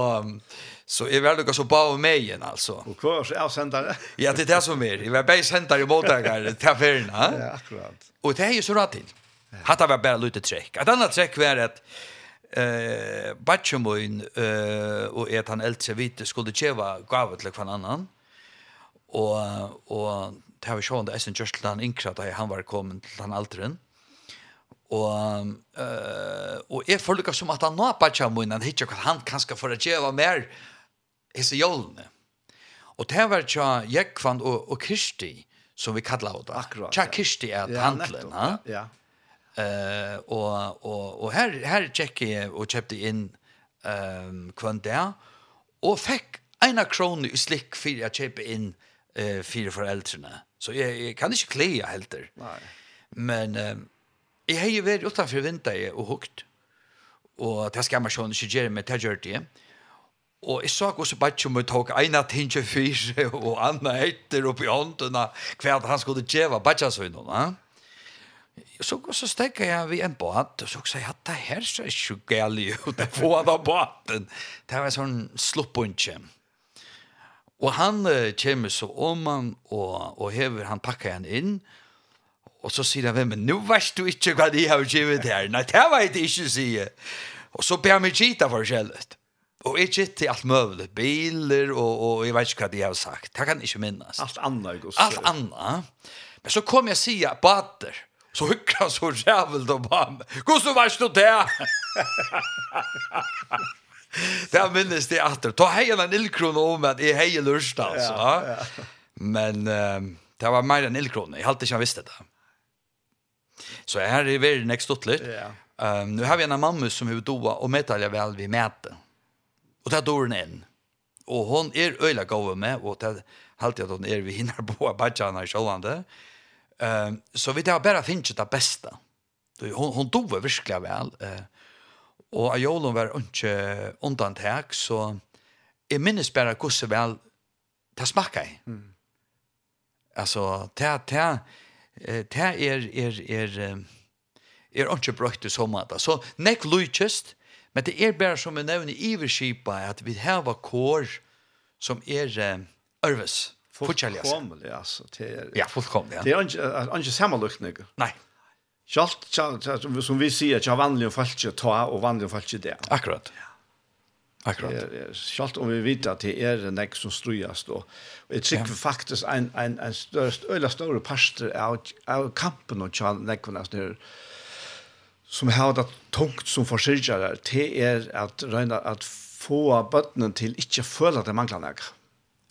Så jag väl som ba på mig igen alltså. Och kvar så jag sändare. [laughs] ja, det är det som er. Jeg var bare sändare i mottagare til ferien. Ja, akkurat. Och det är ju så rätt till. Hatta var bara lite träck. Et annet trekk var at eh Batchemoin eh och et han eldre vite skulle kjeva gav till kvar annan. Och och det var sjön där sen just han inkrat han var kommen till han alderen. Og, eh og jeg føler som at han nå på tja han hittar hva han kanskje for å gjøre mer hese jólene. Og det var tja Jekvann og, og Kirsti, som vi kallar det. Akkurat. Tja Kirsti er ja, handlen, ha? Ja, ja. Uh, og, og, og her, her tjekk jeg og kjøpte inn um, kvann der, og fikk ena krone i slikk for jeg kjøpte inn uh, fire foreldrene. Så jeg, jeg kan ikke klea helter. Nei. Men um, jeg har jo vært utenfor vinter og hukt, og det skal man sånn ikke gjøre med det gjør det. Og jeg sa hvordan bare om jeg tok ena ting til fire [laughs] og andre etter oppi hånden hva han skulle gjøre bare så innom. Så, så stekker jeg ved en båt og så sier jeg at det her ser ikke gærlig ut å få av båten. Det var en sånn sluppunkje. Og han uh, kommer så om han og, og hever han pakker han inn og så sier han hvem, men nå vet du ikke hva de har givet her. Nei, det vet jeg ikke, sier Og så ber han meg kita forskjellet. Og jeg gitt til alt møvelig, biler, og, og jeg vet ikke hva de har sagt. Det kan ikke minnes. Alt annet, jeg Alt annet. Men så kom jeg säga sier, bader, så hygger han så rævelt og bare, så var det det? Det [laughs] minnes det atter. Ta heien en illkron om at jeg heier lørst, altså. Ja, ja. Men um, det var mer enn illkron. Jeg halte ikke han visste det. Så här är det veldig nekstått litt. Ja. Um, nu har vi en mamma som har doa og medtalja vel vi mäter. Og det er døren inn. Og hon er øyla gave med, og det er alltid at hon er vi hinner på badjana i sjålande. Um, så vi tar bare finnes det beste. Hon, hon dove virkelig vel. Uh, og Ajolon var ikke undantek, så jeg minnes bare hvordan vel det smakker jeg. Mm. Altså, det, det, det er, er, er, er, er ikke brøkt i så måte. Så nek lykest, Men det er bare som vi nevner i verskipa, at vi har kår som er uh, ørves. Fullkomlig, altså. Er, ja, fullkomlig. Ja. Det er ikke, ikke sammenlukkning. Nei. Kjalt, kjalt, som vi sier, ikke vanlige folk ta, og vanlige folk det. Akkurat. Ja. Akkurat. Er, er, kjalt om vi vet at det er en ek som strøyast, Og jeg tykker ja. faktisk en, en, en størst, øyla større parster av, av kampen og kjalt nekkene som Er, som har det tungt som forsyrkjere, det er at røyne at få bøttene til ikke føle at det mangler noe.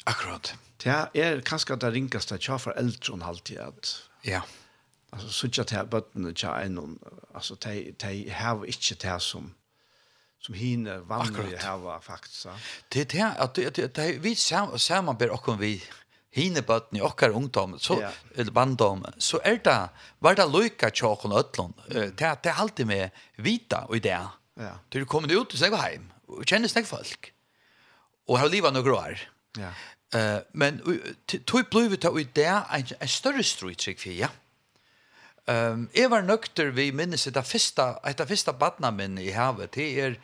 Akkurat. Det er kanskje det ringeste tja for eldre og halvtid. At, ja. Altså, så ikke til bøttene tja en altså, de, de har ikke det som som hinner vanlige hava faktisk. Det er det at det, det, det, vi sam, ber okkur vi hine bøtten i okkar ungdom, så, yeah. eller bandom, så er det, var det løyka tjåkon og øtlån, det, det er alltid med vita og idea. Ja. Du er kommet ut, så jeg heim, og kjenner snakk folk, og har livet noen år. Ja. Uh, men tog blei vi ta ut en, en større struttrykk for, ja. Um, jeg var nøkter vi minnes etter fyrsta, etter første badna min i havet, det er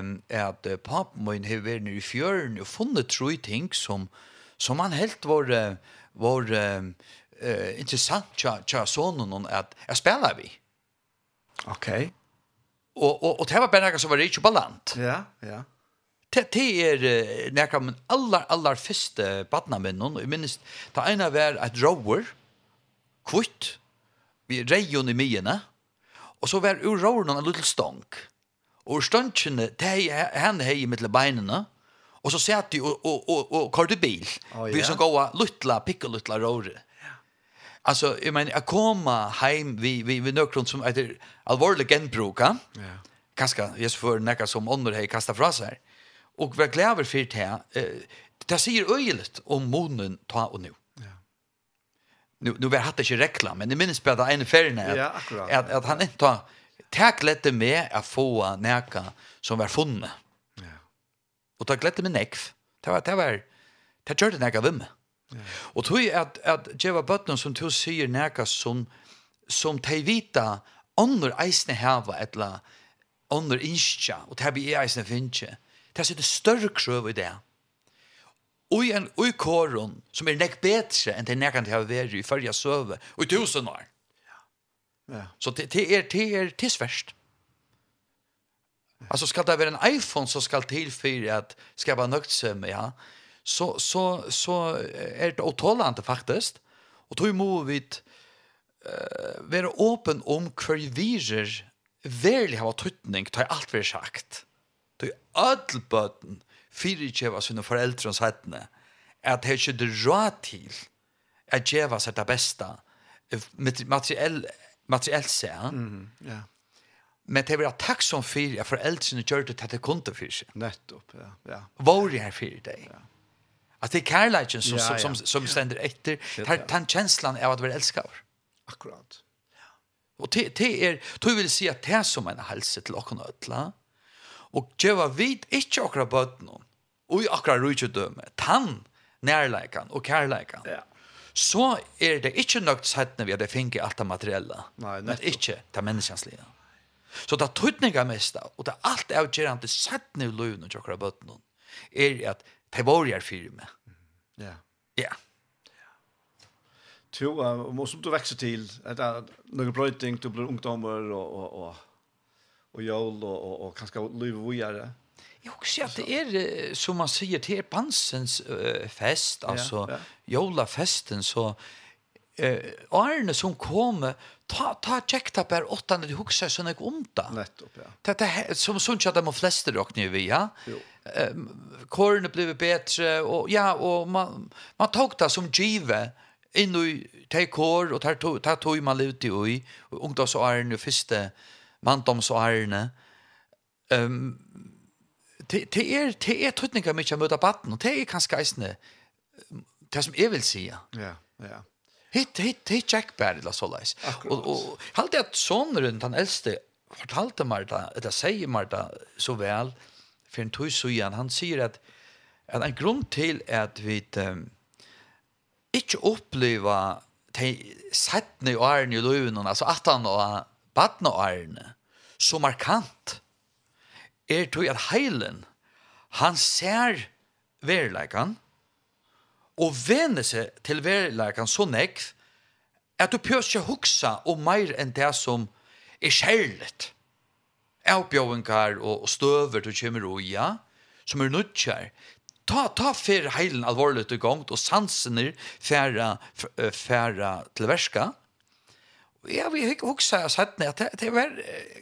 um, at papen min har vært nere i fjøren og funnet tro ting som som han helt var var eh intressant tja tja sonen hon att jag spelar vi. Okej. Okay. Och och och det var bara som var rich ballant. Ja, ja. Det det är när kan man alla alla första barnamen hon i minst ta ena var att rower kvitt vi rejon i myrna och så var ur rowern en liten stång. Och stången det han hej i mittel benen. Och så satt de och och och, och körde bil. Oh, yeah. Vi så goa lutla picka lutla rore. Alltså jag menar jag komma hem vi vi vi nökron som heter allvarlig genbruka. Ja. Yeah. Kaska just för näka som under hej kasta fra sig. Och vi gläver för det eh det säger öjligt om månen ta och nu. Ja. Nu nu var hade inte reklam men det minns på att en färna ja, att, att att han inte ta tack lite med att få näka som var funnet. Og det gledde meg nekv. Det var, det var, det gjør det nekka vimme. Yeah. Og tog at, at Jeva Bøtnen som tog sier nekka som, som de vita ånder eisne heva etla ånder inskja, og det blir eisne finnskja. Det er sitte større krøv i det. Og en og i kåren som er nekk betre enn det nekka til å være i fyrja søve, og i tusen år. Ja. Yeah. Så det, det er, det er, det er sverst. Ja. Alltså ska det vara en iPhone så ska till för att skapa nöktsöm, ja. Så så så är det otålande faktiskt. Och då måste vi eh vara öppen om hur virer verkligen har tutning tar allt vi sagt. Det är öll bötten fyrir kjeva sina föräldrars hettene att det ikke det råd till att kjeva seg det beste materiell materiellt seg. Mm, ja. Men det var takk som fyrir at foreldrene gjør det til det kunde fyrir seg. Nettopp, ja. ja. Vår det her fyrir deg. Ja. At det er kærleikken som, ja, ja. som, som, som stender etter. Det er den känslan av at vi elskar. Akkurat. Ja. Og det, det er, du vil si at det er som en helse til åkken og ødla. Og djeva vid ikke akkurat bøten og i akkurat rujtjødømme, tann nærleikan og kærleikan. Ja så er det ikke nøgt när vi hadde finket alt det materielle. Nei, nettopp. Men ikke det menneskenslige. Så det tøytninga mest, og det alt avgjerande sett nu løyven og tjokkara bøtten er at det var jeg fyrir meg. Ja. Ja. Jo, og som du vekser til, er det er noen brøyting, du blir ungdommer og, og, og, og jól og, og, og kanskje liv og vujere. Jeg husker at det er, som man sier, till bansens uh, fest, altså ja, ja. jólafesten, så uh, Arne som kommer, ta ta checktappar åtta när du huxar såna något ont där. Nettopp ja. Det det som sånt att de flesta dock nu vi ja. Ehm kornet blev bättre och ja och man man tog det som give in i ta kor och tar tog tar tog man ut i oj och ungdom så är nu första mandom så är. Ehm det är det är tröttningar mycket möta batten och det är kanske isne det som jag vill säga. Ja, ja hit hit hit check bad eller så läs. Och och halt att son runt han äldste fortalte Marta, det säger Marta så väl för en tog så igen. Han säger att att en grund till att vi um, inte uppleva te sättne i åren i löven alltså att han och barn och åren så markant är tog att heilen han ser verlekan og vende seg til verleikan så nekv, at du pjøs ikke huksa om meir enn det som er kjærligt. Avbjøvingar og støver du kommer og ja, som er nødkjær. Ta, ta fer heilen alvorligt og gang, og sansener færa, færa til verska. Ja, vi har huksa og sett at det, det er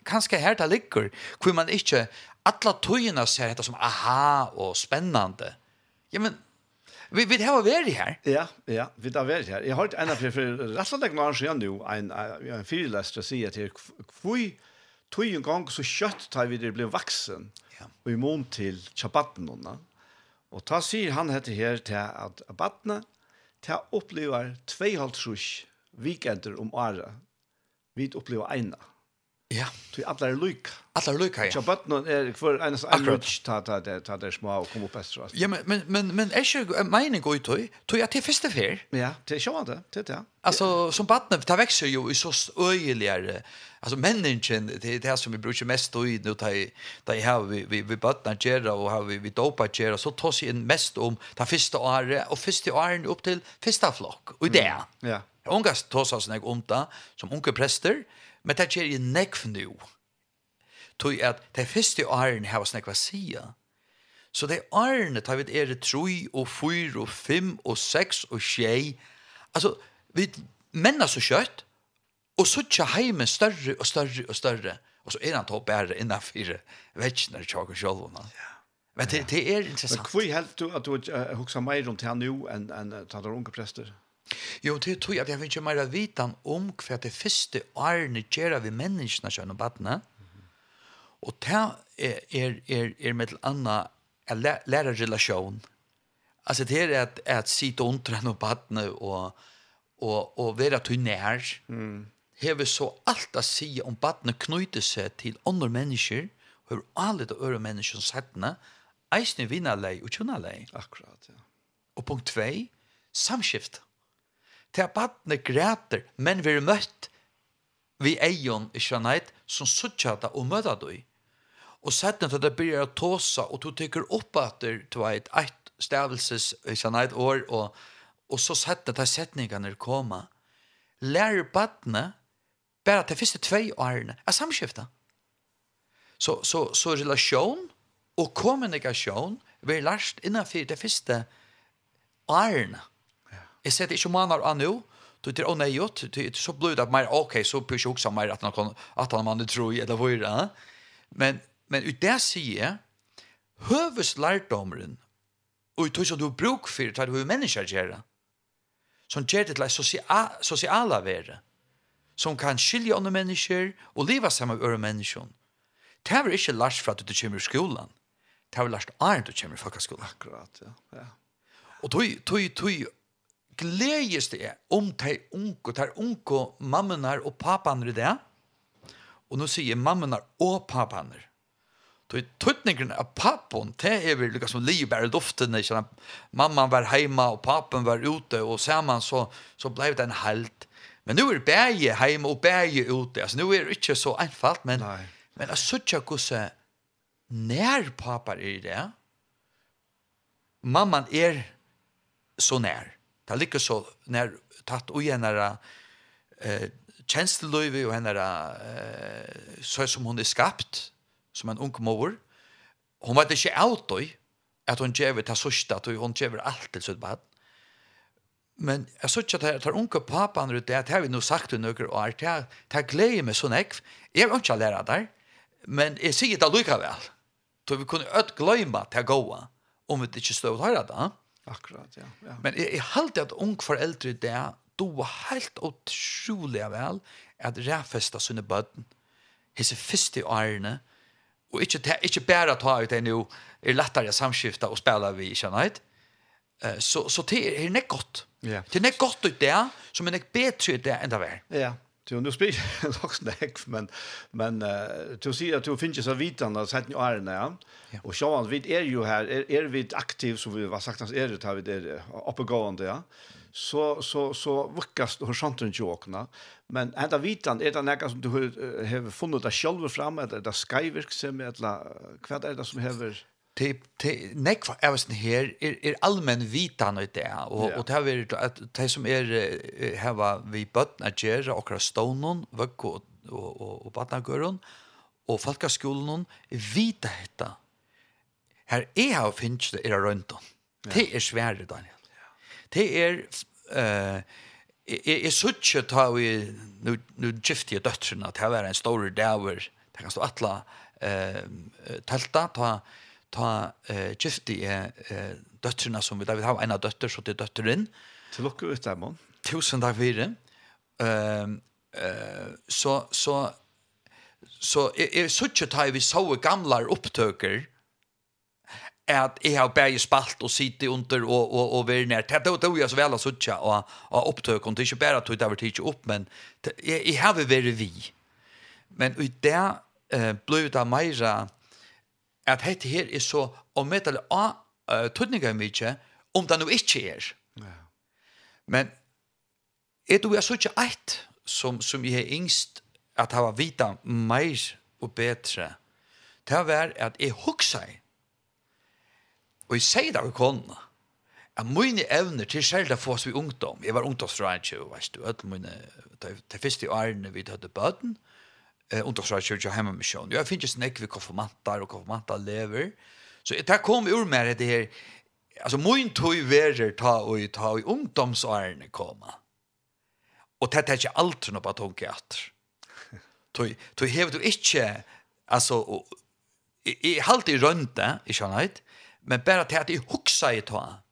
kanskje her det ligger, hvor man ikke, alla tøyene ser dette som aha og spennande. Ja, men Vi vi har varit här. Ja, ja, vi har varit här. Jag har ett en för för Rasslandek när jag nu en en fyrlästra säger till kvui tog en gång så kött tar vi det blev vuxen. Ja. Och i mån till chapatten Och ta sig han heter här till att abatna ta upplever 2,5 weekender om året. Vi upplever ena. Ja. Du alla är luk. Alla är luk ja. Jag bad någon är för en sån lunch ta ta det ta det små och komma upp efter Ja men men men men är ju mine går ut då jag till första fel. Ja, det kör det. Det ja. Alltså som barn ta växer ju i så öjligare. Alltså människan det är det som vi brukar mest då i nu ta i ta här vi vi vi barn gera och har vi vi dopa gera så tar sig en mest om ta första året och första året upp till första flock. Och det. Ja. Ungast sig snägg om det som unge prester. Mm Men det er ikke nekv nu. Tog at det første åren har oss nekva sida. Så det årene tar vi er troi og fyr og fem og seks og tjei. Altså, vi menna så kjøtt, og så tja heimen større og større og større. Og så er han tog bære innanfyr og tjaker sjolvona. Ja. Men det, det er interessant. Men hvor helt du at du uh, huksa meir om det her nå enn en, en, en, en, en, Jo, det tror jeg at jeg vil ikke mer vitan om hva det første årene gjør vi menneskene kjønn og badene. Og det er, er, er, er med til anna en lærerrelasjon. Altså det er at, at sitte under en og badene og, og, og være til nær. Mm. Hever så alt å si om badene knyter seg til andre mennesker, og hør alle de øre menneskene settene, eisne vinnerlei og tjunnerlei. Akkurat, ja. Og punkt 2, samskift til at badne græter, men vi er møtt vi eion i kjannheit som suttjata og møtta du. Og setten til det blir å tåsa, og du tykker opp at du vet eit stavelses i kjannheit år, og, og så setten til setningene koma. Lærer badne bare til første tvei årene er samskiftet. Så, så, så relasjon og kommunikasjon blir lært innenfor det første årene. Jeg ser det ikke måneder av nå, du er å nei ut, så blir det mer, ok, så blir jeg også mer at han, kan, at han man tror, eller hva er det? Men, men ut det sier jeg, høves lærdommeren, og ut som du bruk for, tar du mennesker gjør som gjør det til sosial, sosiala vere, som kan skilja andre mennesker, og leva sammen med andre mennesker. Det er ikke lært for at du kommer i skolan, det er lært for at du kommer i folkeskolen. Akkurat, ja. ja. Og tog, tog, tog, gledes det om de unge, de unge mammene og papaner i det. Og nå sier mammene og papaner. Så i tøtningen av pappen, det er vel liksom som liv bare luften, ikke sant? Mamman var hjemme, og pappen var ute, og sammen så, så ble det en halt. Men nu er bæge hjemme og bæge ute, altså nu er det ikke så einfalt, men, Nei. men jeg synes ikke hvordan nær papar er det. Mamman er så nær. Det ligger så när tatt och gärna eh tjänstelöjve och henne eh, så som hon är skapt som en ung mor. Hon var inte allt då att hon gav det sista att hon gav allt till sitt barn. Men jag såg att det här unga pappan ut det har vi nog sagt i några år. Det här glädjer mig så näkv. Jag har inte lära där. Men jag säger det lika väl. Då vi kunde ött glöjma det här gå om vi inte stod och höra det. Akkurat, ja. ja. Men jeg, jeg halte at ung foreldre det doa helt utrolig vel at ræfesta sine bøtten hisse første årene og ikke, ta, ikke bare ta ut det nå er lettere samskifta og spela vi ikke Eh så, så det er nek godt Ja. det er nek godt ut det som er nek bedre ut det enn det var ja, Du nu spyr [laughs] också näck men men uh, du ser att du finns så vitan när sätta ni är när ja. och så han vid är ju här är, vi aktiv som vi var sagt att är det här vi är uppegående ja. Så så så vuckas horisonten jokna men ända vitan är det näka som du har funnit där själva fram att det ska verksamhet eller vad är det som häver Nekk for oss her er, er allmenn vitan i det, og, yeah. og det er at de som er hava vi bøtten er gjerra okra stånen, vøkko og, og, og, og badnagøren, og falkaskolen, vita hetta. Her er ha finnst det er røynton. Det er svære, Daniel. Det er... Uh, Jeg, jeg suttje ta vi, nu, nu gifte jeg døttrene, at her var en stor daver, det kan stå atla uh, telta, ta ta eh gifti er eh døttrina som vi David har en av døtter så det døtteren til lukke ut der man tusen takk for det ehm eh så så så er sucht ta vi så gamle opptøker at jeg har bare spalt og sitte under og, og, og være nær. Det er jo jeg så vel å sitte og, og opptøke, og det er ikke bare at det har vært opp, men jeg, jeg har vært vi. Men i det eh, ble det mer at hette her er så omedelig av uh, tøtninger mye, om det nå ikke er. Ja. Men er du jeg så ikke eit som, som jeg er yngst at hava vita meir og betre, det var at jeg hugsa og jeg sier det av kona, at mine evner til selv få oss vi ungdom, jeg var ungdomsdrag, veist du, alle mine, de første årene vi hadde bøten, og eh undersöker kyrka hemma mission. Jag finns just näck vi konfirmantar och konfirmantar lever. Så det kom ur med det här alltså mun tog väger ta och ta i ungdomsåren komma. Och det er ikke allt något på tänka att. Tog tog hev du inte alltså i halt i rönta i skönhet men bara till att i huxa i ta.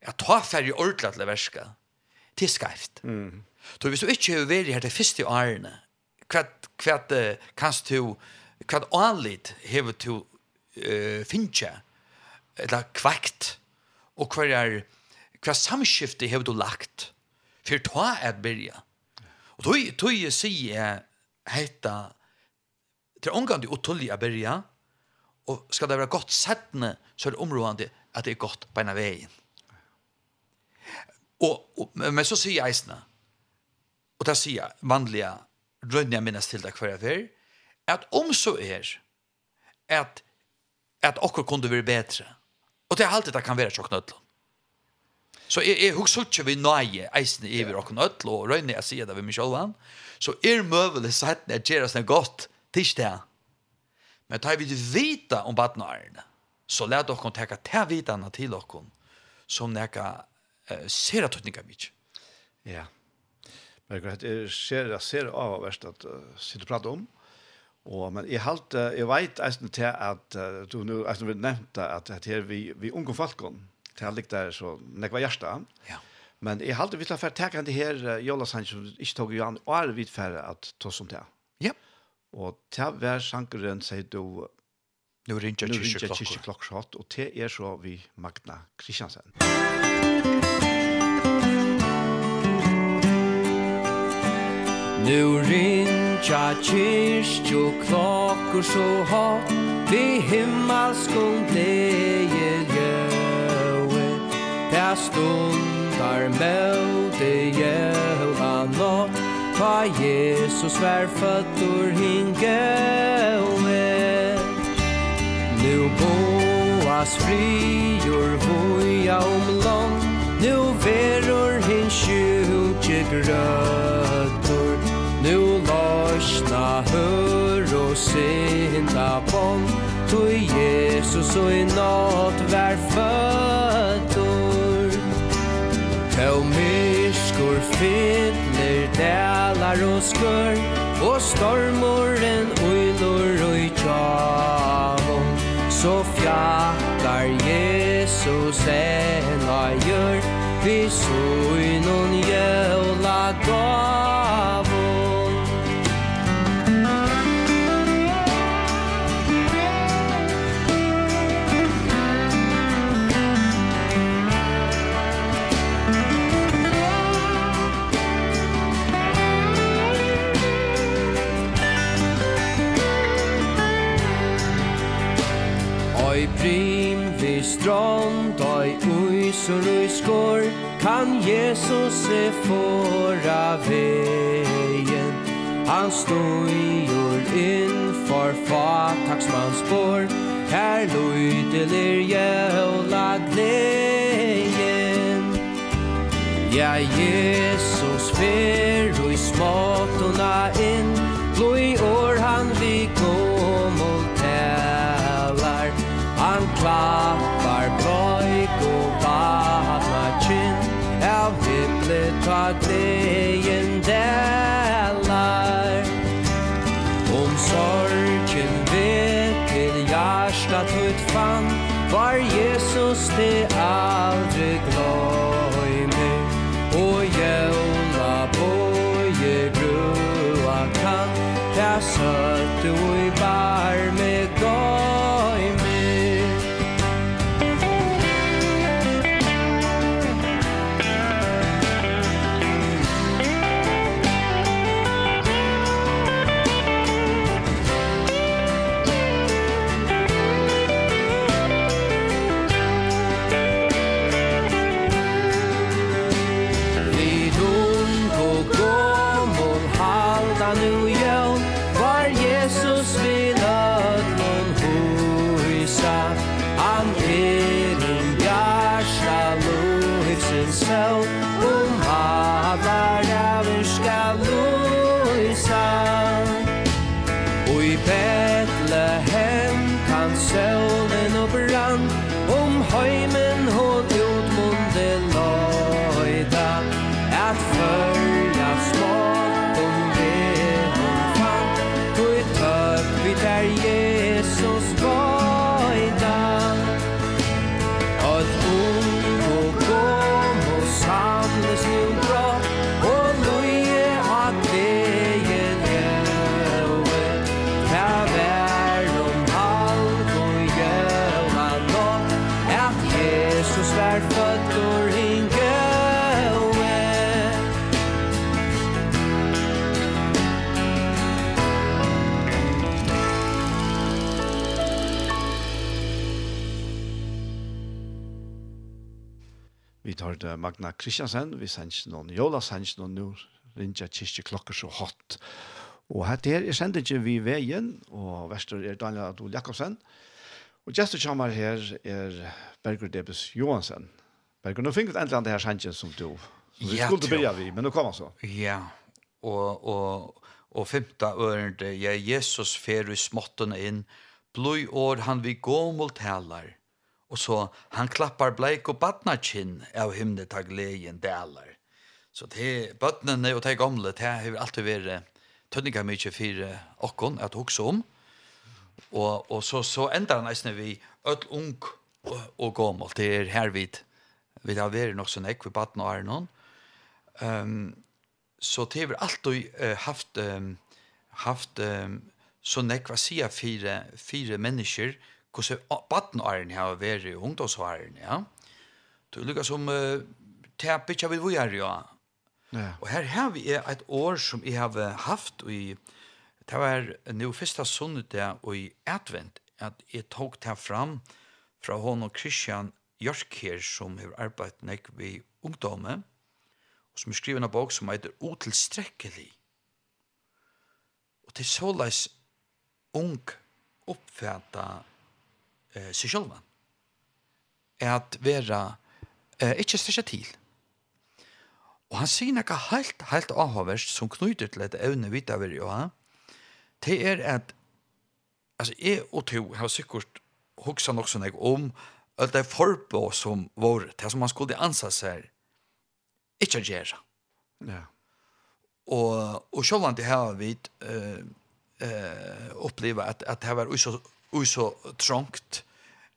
Jag tar färg ordlat leverska. Det är skäft. Mm. Så hvis du ikke har vært her det første årene, hva kvart kanst du kvart allit hevur du eh fincha eller kvakt og kvar er kvar samskifte hevur du lagt fyrir ta at byrja. Og tøy tøy sig heita til omgang du utulli at byrja og skal det være godt settende så er det områdende at det er godt på en av veien. Og, og, men så sier eisene, og det sier vanlige rønner jeg minnes til deg hver jeg fyr, at om så er, at, at okkur kunde være bedre. Og det er alltid det kan være tjokk nødlån. Så jeg, jeg husker ikke vi nøye eisen i vi okkur nødlån, og røyne jeg sier det ved meg selv, så er møvelig sett når jeg gjør oss det godt, tisch det. Men da vi vita om badnarene, så lær dere teka til vitana til dere, som neka uh, ser at tøtninga mye. Ja. Yeah. Men det er ser det ser av verst at uh, sitte prate om. Og men jeg halt uh, jeg veit eisen til at uh, du nu eisen vil nevnte at at her vi vi unge falkon til likt der så nekva hjarta. Ja. Men jeg halt vi tar fer takan det her uh, Jonas han som ikke tog jo an og er vi fer at ta som det. Ja. Og til hver sankeren sier du Nu ringer kyrkjeklokker. Nu ringer kyrkjeklokker, og til er så vi Magna Kristiansen. Musikk Nu rinja kyrstjo jo så hat Vi himmelskon deje jöe Ta stundar møte jöa nåt Ta Jesus vær fötter hingeue Nu boas frior voja om lång Nu verur hin sjuke grøn Anna hör och synda bon Tu Jesus och i nåt vär fötter Tau myskor fyller delar och skör. Och stormoren ojlor och i tjavon. Så fjattar Jesus en och gör. Vi så i nån jävla gård Från ui ojs ui skor Kan Jesus se fora veien Han stod inn for fataksmans spår Her lojdelir jævla gleien Ja, Jesus fer i småttorna in Blå år han vi kom och tävlar Han klar ta gleden delar Om sorgen vet til hjärsta tutt fan Var Jesus det aldrig glöjmer Och jävla boje grua kan Det Magna Kristiansen, vi sender noen Jola sender noen nå, rinja kyrkje klokker så hot. Og her der er sendingen vi veien, og verster er Daniel Adol Jakobsen. Og gestet kommer her er Berger Debes Johansen. Berger, nå finner vi endelig det her sendingen som du. som vi ja, skulle begynne vi, men nå kommer så. Ja, og, og, og femte ørende, ja, Jesus fer i småttene inn, blod år han vi gå mot heller, og så han klappar bleik og badnakinn av himne ta leien delar. Så det bøtnene og det gamle, det har alltid vært tønninga mykje for okkon at hugsa om. Og, og så, så endar han eisne vi öll ung og, og gammel. Det er her vi vi har vært nok sånn ekv i baden og Arnon. Um, så det har alltid uh, haft, um, haft um, så nekva sia fire, fire mennesker hvordan badnåren har vært i ungdomsvaren ja. Det er lukket som uh, tepe ikke vil være, ja. Ja. Og her har vi et år som jeg har haft i, det var nå første sunnet og i advent, at jeg tok det fram fra hon og Christian Jørk her, som har arbeidt nek ved ungdommen, og som har skrivet en bok som heter Otilstrekkelig. Og til såleis ung oppfatta eh, seg sjølva. At vera eh, ikkje styrkja til. Og han sier noe helt, helt avhåverst som knyter til et evne vidt av jo han. Det er at altså, jeg og to har sikkert hugsa nok sånn om at det er forbå som vår, det som man skulle ansa seg ikkje gjøre. Ja. Og, og selv om det har vi uh, uh, opplevd at, at det var uso, uso trångt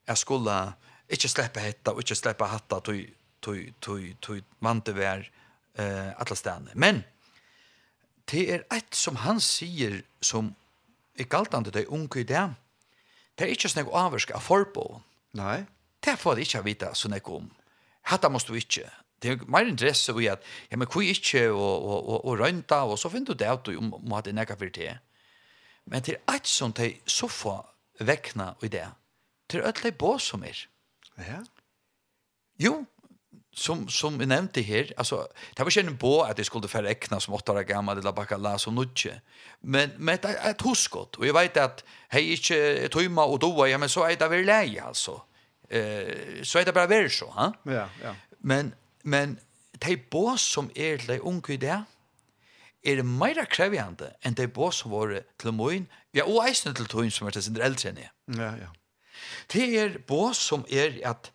jeg skulle ikke slippe hetta, og ikke slippe hatta, tog, tog, tog, tog vant til hver uh, alle stedene. Men det er et som han sier som er galtande til unge i det. Det er ikke snakk avvarsk av forbåen. Nei. Det får de ikke vite så när om. Hatta måste du ikke. Det er mer interesse i at, ja, men hvor ikke, og, og, og, og rønta, og så finner du det at du må ha det nekka for det. Men det er et som de så få vekna i det til öll bå som er. Ja. Jo, som som vi nämnde här alltså det var känner på att det skulle för räkna som åtta år gammal eller bakalla som nutje men men ett, ett huskott och jag vet att hej inte tömma och doa ja men så är det väl läge alltså eh så är det bara väl så ha? Ja ja. Men men de på som är de i där är det mer krävande än de på som var till moin ja och isen till tön som är det sin äldre ja ja. Det er bå som er at,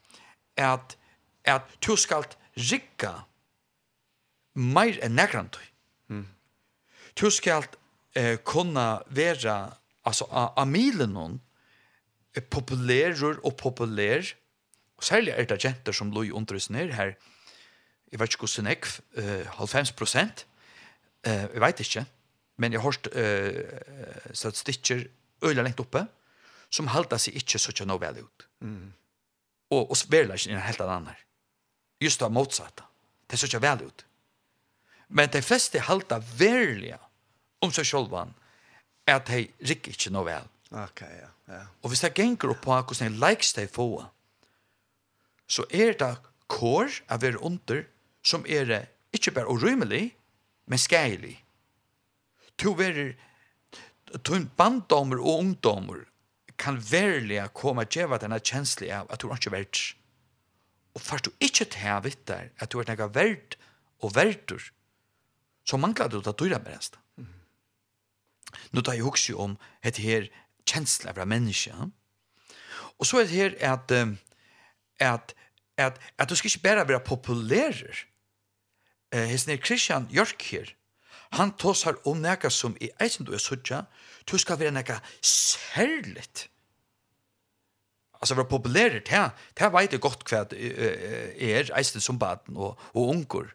at, at du skal rikka meir enn nekrant. Mm. Du skal eh, kunna vera altså, amilen populærer og populær. Og særlig er det jenter som lå i undervisner her. Jeg vet ikke hvordan jeg eh, 90 prosent. Eh, jeg vet ikke men jeg har hørt eh, statistikker øyla lengt oppe som halda seg ikkje så no vel ut. Mm. Og, og verleisen en helt annan. Just det motsatta. Det så vel ut. Men de fleste halda verliga om seg sjolvan at de rikker ikkje no vel. Ok, ja. ja. Og hvis det genker opp på hvordan de likes de få, så er det kår av er under som er ikkje bare orymelig, men skeilig. To verer tun banddommer og ungdommer kan verliga komma och ge denna känsla av att du inte är värd. Och fast du inte tar vitt där att du är något värd och värdur så manglar du att du är bäst. Mm. Nu tar jag också om ett här känsla av människa. Och så är det här att att att att du ska inte bara vara populär. Eh, hesten Christian Jörk här Han tåsar om nekka som i eisen du er suttja, du skal være nekka særligt. Altså, være populærer, det er, det veit jeg godt hva er, eisen som baden og, og unger.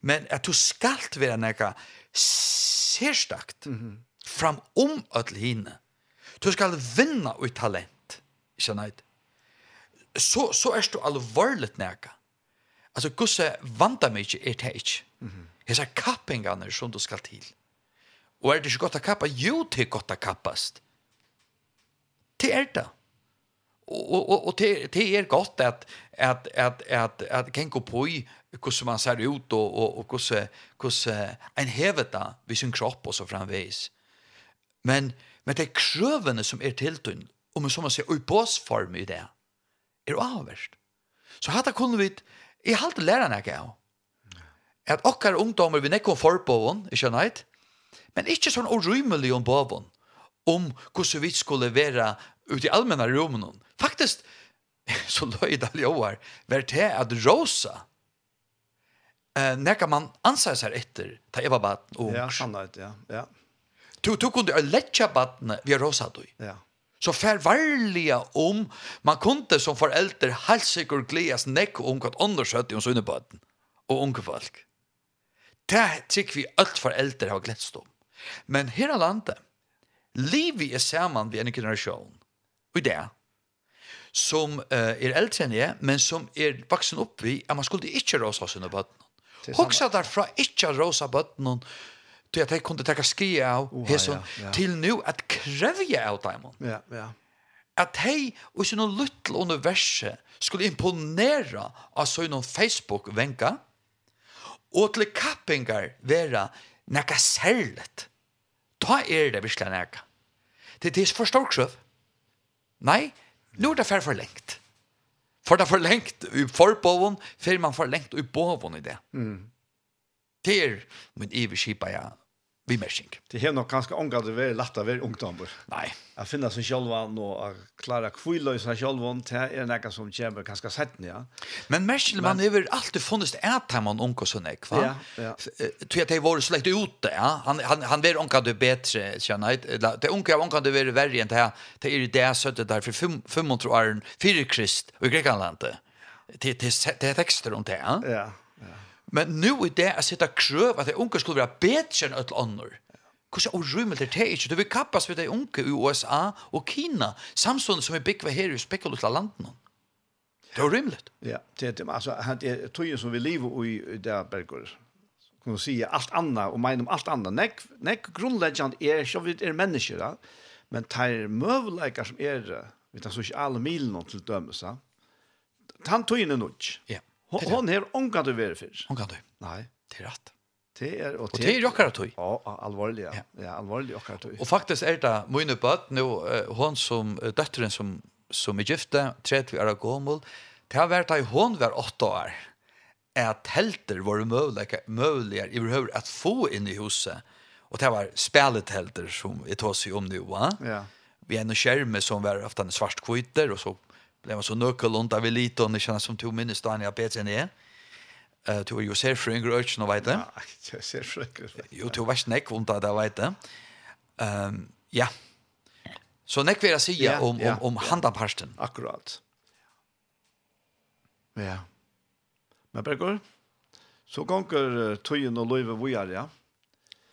Men at du skal være nekka særstakt, mm -hmm. fram om öll hine. Du skal vinna ut talent, ikke neid. Så, så er du alvorligt nekka. Altså, gusse vanda mig ikke, er det ikke. Mm. Hesa kappingane som du skal til. Og er det ikke godt å kappa? Jo, det er godt å kappast. Det er det. Og, og, og det, det er godt at, at, at, at, at kan gå på i hvordan man ser ut og, og, og hvordan, hvordan en hever det ved sin kropp og så framveis. Men, men det er krøvene som er tiltøyne, og man som man ser, og i båsform i det, er avverst. Så hatt kunne vi, jeg halte lærerne ikke av, at okkar ungdomar vi nekkom forbåen, ikkje neit, men ikkje sånn orymelig om boven, om hvordan vi skulle være ute i allmänna rummen. Faktisk, så løy det ljoar, var det at rosa, eh, nekka man ansar seg etter, ta eva baden og Ja, sannhet, ja, ja. Du, du kunne letja batene via rosa du. Ja. Så fær om, man kunde som forelder halsikker gledes nekk om hva åndersøtt i hos underbaten og unge folk det tycker vi allt for eldre har gledt om. Men her er landet, livet er samman vid en generasjon, och det som uh, er eldre enn jeg, men som er vaksen opp i, at man skulle ikke rosa sine bøttene. Hoksa derfra ikke rosa bøttene, til at jeg kunne takke ski av, uh, ja, ja. til nå at krevje av dem. Ja, ja at hei og sin luttel universet skulle imponera av sånn Facebook-venka, og til kappingar vera nekka særligt. Ta er det virkelig nekka. Det er det for storksøv. Nei, nå er det fer for lengt. For det er for lengt i forbåven, for man for lengt i båven i det. Mm. Det er min iverskipa ja vi märsing. Det här nog ganska ångat det är lätt att vara ungdomar. Nei. Jag finner som själva och klara kvillösa själva det är något som kommer ganska sett ja. Men märschen man har allt det funnits är att man onka så näck va. Ja, ja. Tror jag det var släkt ute ja. Han han han var onka det bättre känner jag. Det onka onka det var värre än det här. Det är det så det där för 500 år för Krist och Grekland. Det det det texter om det ja. Ja. Men nu i det att sitta kröv att det unga skulle vara bättre än ett annor. Hvordan er urymelig det er ikke? Du vil kappas ved de unge i USA og Kina, samstående som vi bygger her i spekulutla landen. Det er urymelig. Ja, det er det. Altså, han er ju som vi lever i där Berger, kan du sige alt anna, og mener om alt anna. Nek, nek grunnleggjant er, som vi er mennesker, da. men tar møvleikar som er, vi tar sosiale milen til dømes, han tøyen er notch. Ja. Yeah. Hon her ångat du ver för. kan du. Nej, det är rätt. Det är och det är jockar tog. Ja, allvarligt. Ja, ja allvarligt jockar tog. Och faktiskt är det mina uppåt nu hon som dottern som som är gifta 30 år gammal. Det har varit hon var 8 år att helter var möjliga möjliga i hur att få in i huset. Och det var spelet helter som vi tar sig om nu va. Ja. Vi är en skärm som var ofta en svart kvitter och så Det var så nøkkelund av eliten, det kjennes som to minnes da han er bedre enn jeg. Du var [laughs] jo ser fra yngre øyne, vet du? Nei, jeg ser fra yngre. Jo, du var snakk vondt där det, vet du. Um, ja. Så nekk vil jeg si ja, om, ja, om, om handaparsten. Akkurat. Ja. Men Bergur, så gonger tøyen og løyve vujar, ja?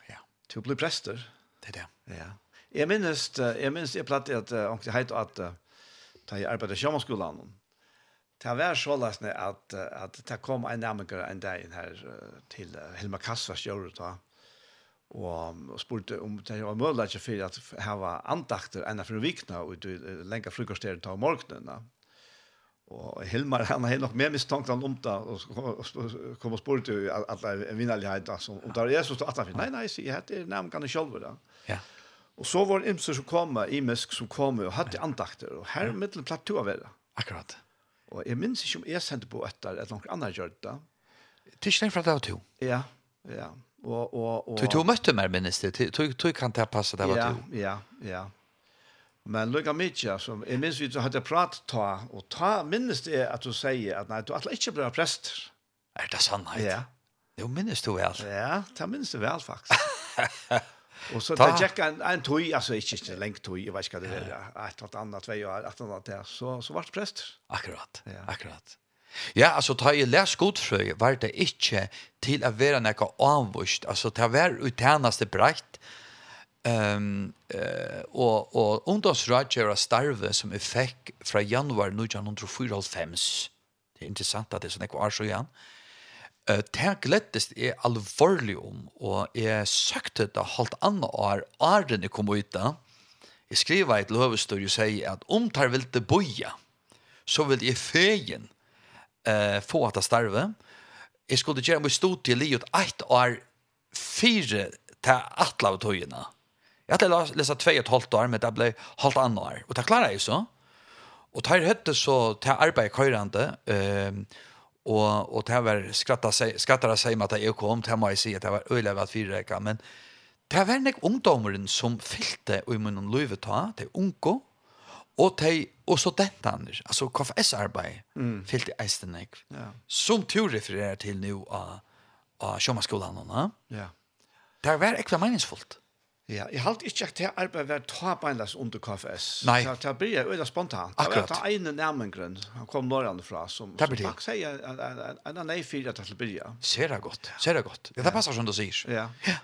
Ja. Til å bli prester. Det er det. Ja. Jeg minnes, jeg minnes, jeg platt at, uh, heit at, uh, da jeg arbeidet i sjømannskolen. Det var så løsende at, at det kom en nærmere en dag her til Helma Kassvars gjør da, og, og spurte om det var mulig ikke for at her var andakter enn for vikene og lenge frukosteren til morgenen. Da. Og Helmar, han har nok mer mistankt han om det, og kom og spurte jo at det er vinnerlighet, altså, om det er Jesus til 18. Nei, nei, sier jeg, det er nærmere kan jeg selv. Ja. Og så var det imser som kom, imesk som kom, og hadde andakter, og her ja. middelen platt to av det. Akkurat. Og jeg minns ikke om jeg sendte på etter eller noen annen gjør det. för fra det var to. Ja, ja. Og, og, og... Du, møtte mer, minnes det. Du kan ta passe det var to. Ja, ja, ja. Men lukka mykje, som jeg minns vi hadde prat ta, og ta minnes det at du sier at nei, du atla ikke blir prester. Er det sannhet? Ja. Jo, minnes du vel? Ja, det minnes du vel, faktisk. [laughs] Och så det gikk en en tøy, alltså inte så länge tøy, jag vet inte det är ett något annat två år eller annet där så så vart präst. Akkurat. Ja. Akkurat. Ja, alltså ta i les godfrøy, var det inte till att vara något avvist alltså ta var utänaste brakt ehm eh och och ungdomsrådgjøret starve som effekt från januari 1994, Det är intressant att det er sånn något så igjen, Uh, det glettest er alvorlig om, og jeg søkte det halvt annet år, åren jeg kom ut da. Jeg skriver et løvestår og sier at om tar vil det boja, så vil jeg fegen uh, få at det starve. Jeg skulle gjøre meg stod til livet et år fire til atle av togene. Jeg hadde lest tve og et halvt år, men det ble halvt annet år. Og det klarer jeg så. Og tar høtte så til arbeid køyrende, uh, Og, og det var skattere seg med at jeg kom, det må jeg si at det var øyelig at men det var nek ungdommeren som fylte i munnen løyve ta, det er unge, og de og studentene, altså KFS-arbeid, mm. fylte eisen ja. som du refererer til nå av, av Sjømaskolen. Ja. Det var ekve meningsfullt. Ja, jeg halte ikke at det arbeidet var tabeinles under KFS. Nei. Så det jo øyla spontant. Akkurat. Det var ene nærmengren, han kom norrande fra, som, som takk sier at en av nei fyra til å begynne. Ser det godt, ser det godt. Ja, det passer som du sier. Ja. Ja.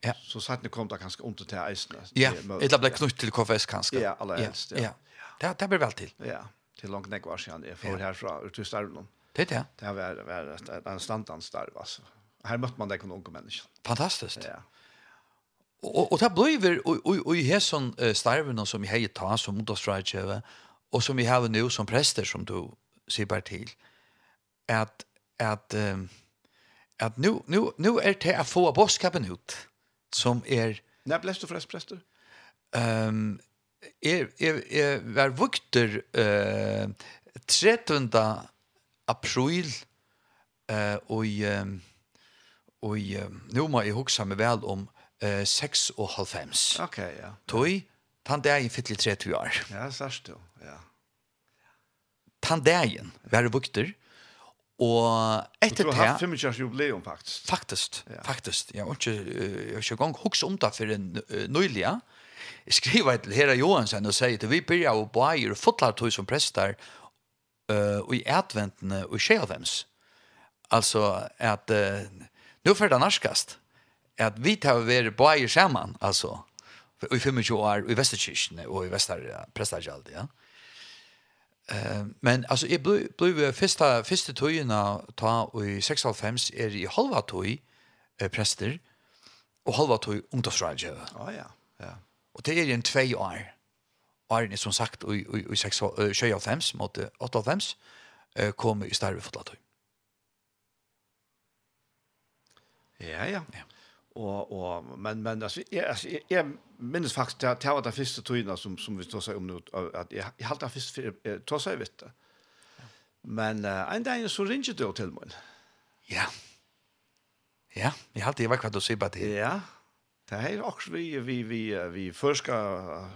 Ja. Så satt ni kom da kanskje under til eisene. Ja, eller ble knutt til KFS kanskje. Ja, aller helst. Ja, det, det blir vel til. Ja, til langt nek var siden jeg får herfra, ut til starven. Det er det. Det har var en standans standanstarv, altså. Her møtte man det kun unge mennesker. Fantastisk. Ja. Och og det blir och och i hesson starven som jag har ta som motorstrike och som vi har nu som präster som du sier bare til, att att um, att nu nu nu är det att få boskapen ut som är när blev du forresten präster? Ehm um, är är är er vukter eh uh, 13 april eh uh, och i um, och i um, nu må jag huske meg väl om eh, 6 og halv fems. Ok, ja. Tøy, tann dagen fytlig 30 år. Ja, sørst du, ja. Tann dagen var det bukter, og etter det... Du har haft 25 års jubileum, faktisk. Faktisk, ja. faktisk. Jeg har ikke, jeg har ikke gang hukse om det for en nøylig, ja. Jeg skriver til Hera Johansen og sier til vi byrja og bæger og fotlar tog som prester uh, og i adventene og i skjeavens. Altså at uh, nu får det narskast at vi tar vi på eier sammen, altså, i 25 år, i Vesterkirken og i Vesterprestargjald, ja. Uh, men altså, jeg ble, ble første, første togene ta, og i 96 er i halva tog, eh, prester, og halva tog ungdomsrådgjøve. Oh, ja. ja. Og det er en tvei år. Åren er som sagt, i, i, i 96 mot 98 eh, kom i større fotlatøy. Ja, ja. Ja og, og, men men alltså jag alltså jeg minns faktiskt att det var det første togene som som vi tog seg om nå, at jeg, jeg halte det först för tog seg vidt det. Men uh, en dag så ringer du til meg. Ja. Ja, jeg halte hade var hva du sier på det. Ja. Det er også vi vi vi vi förska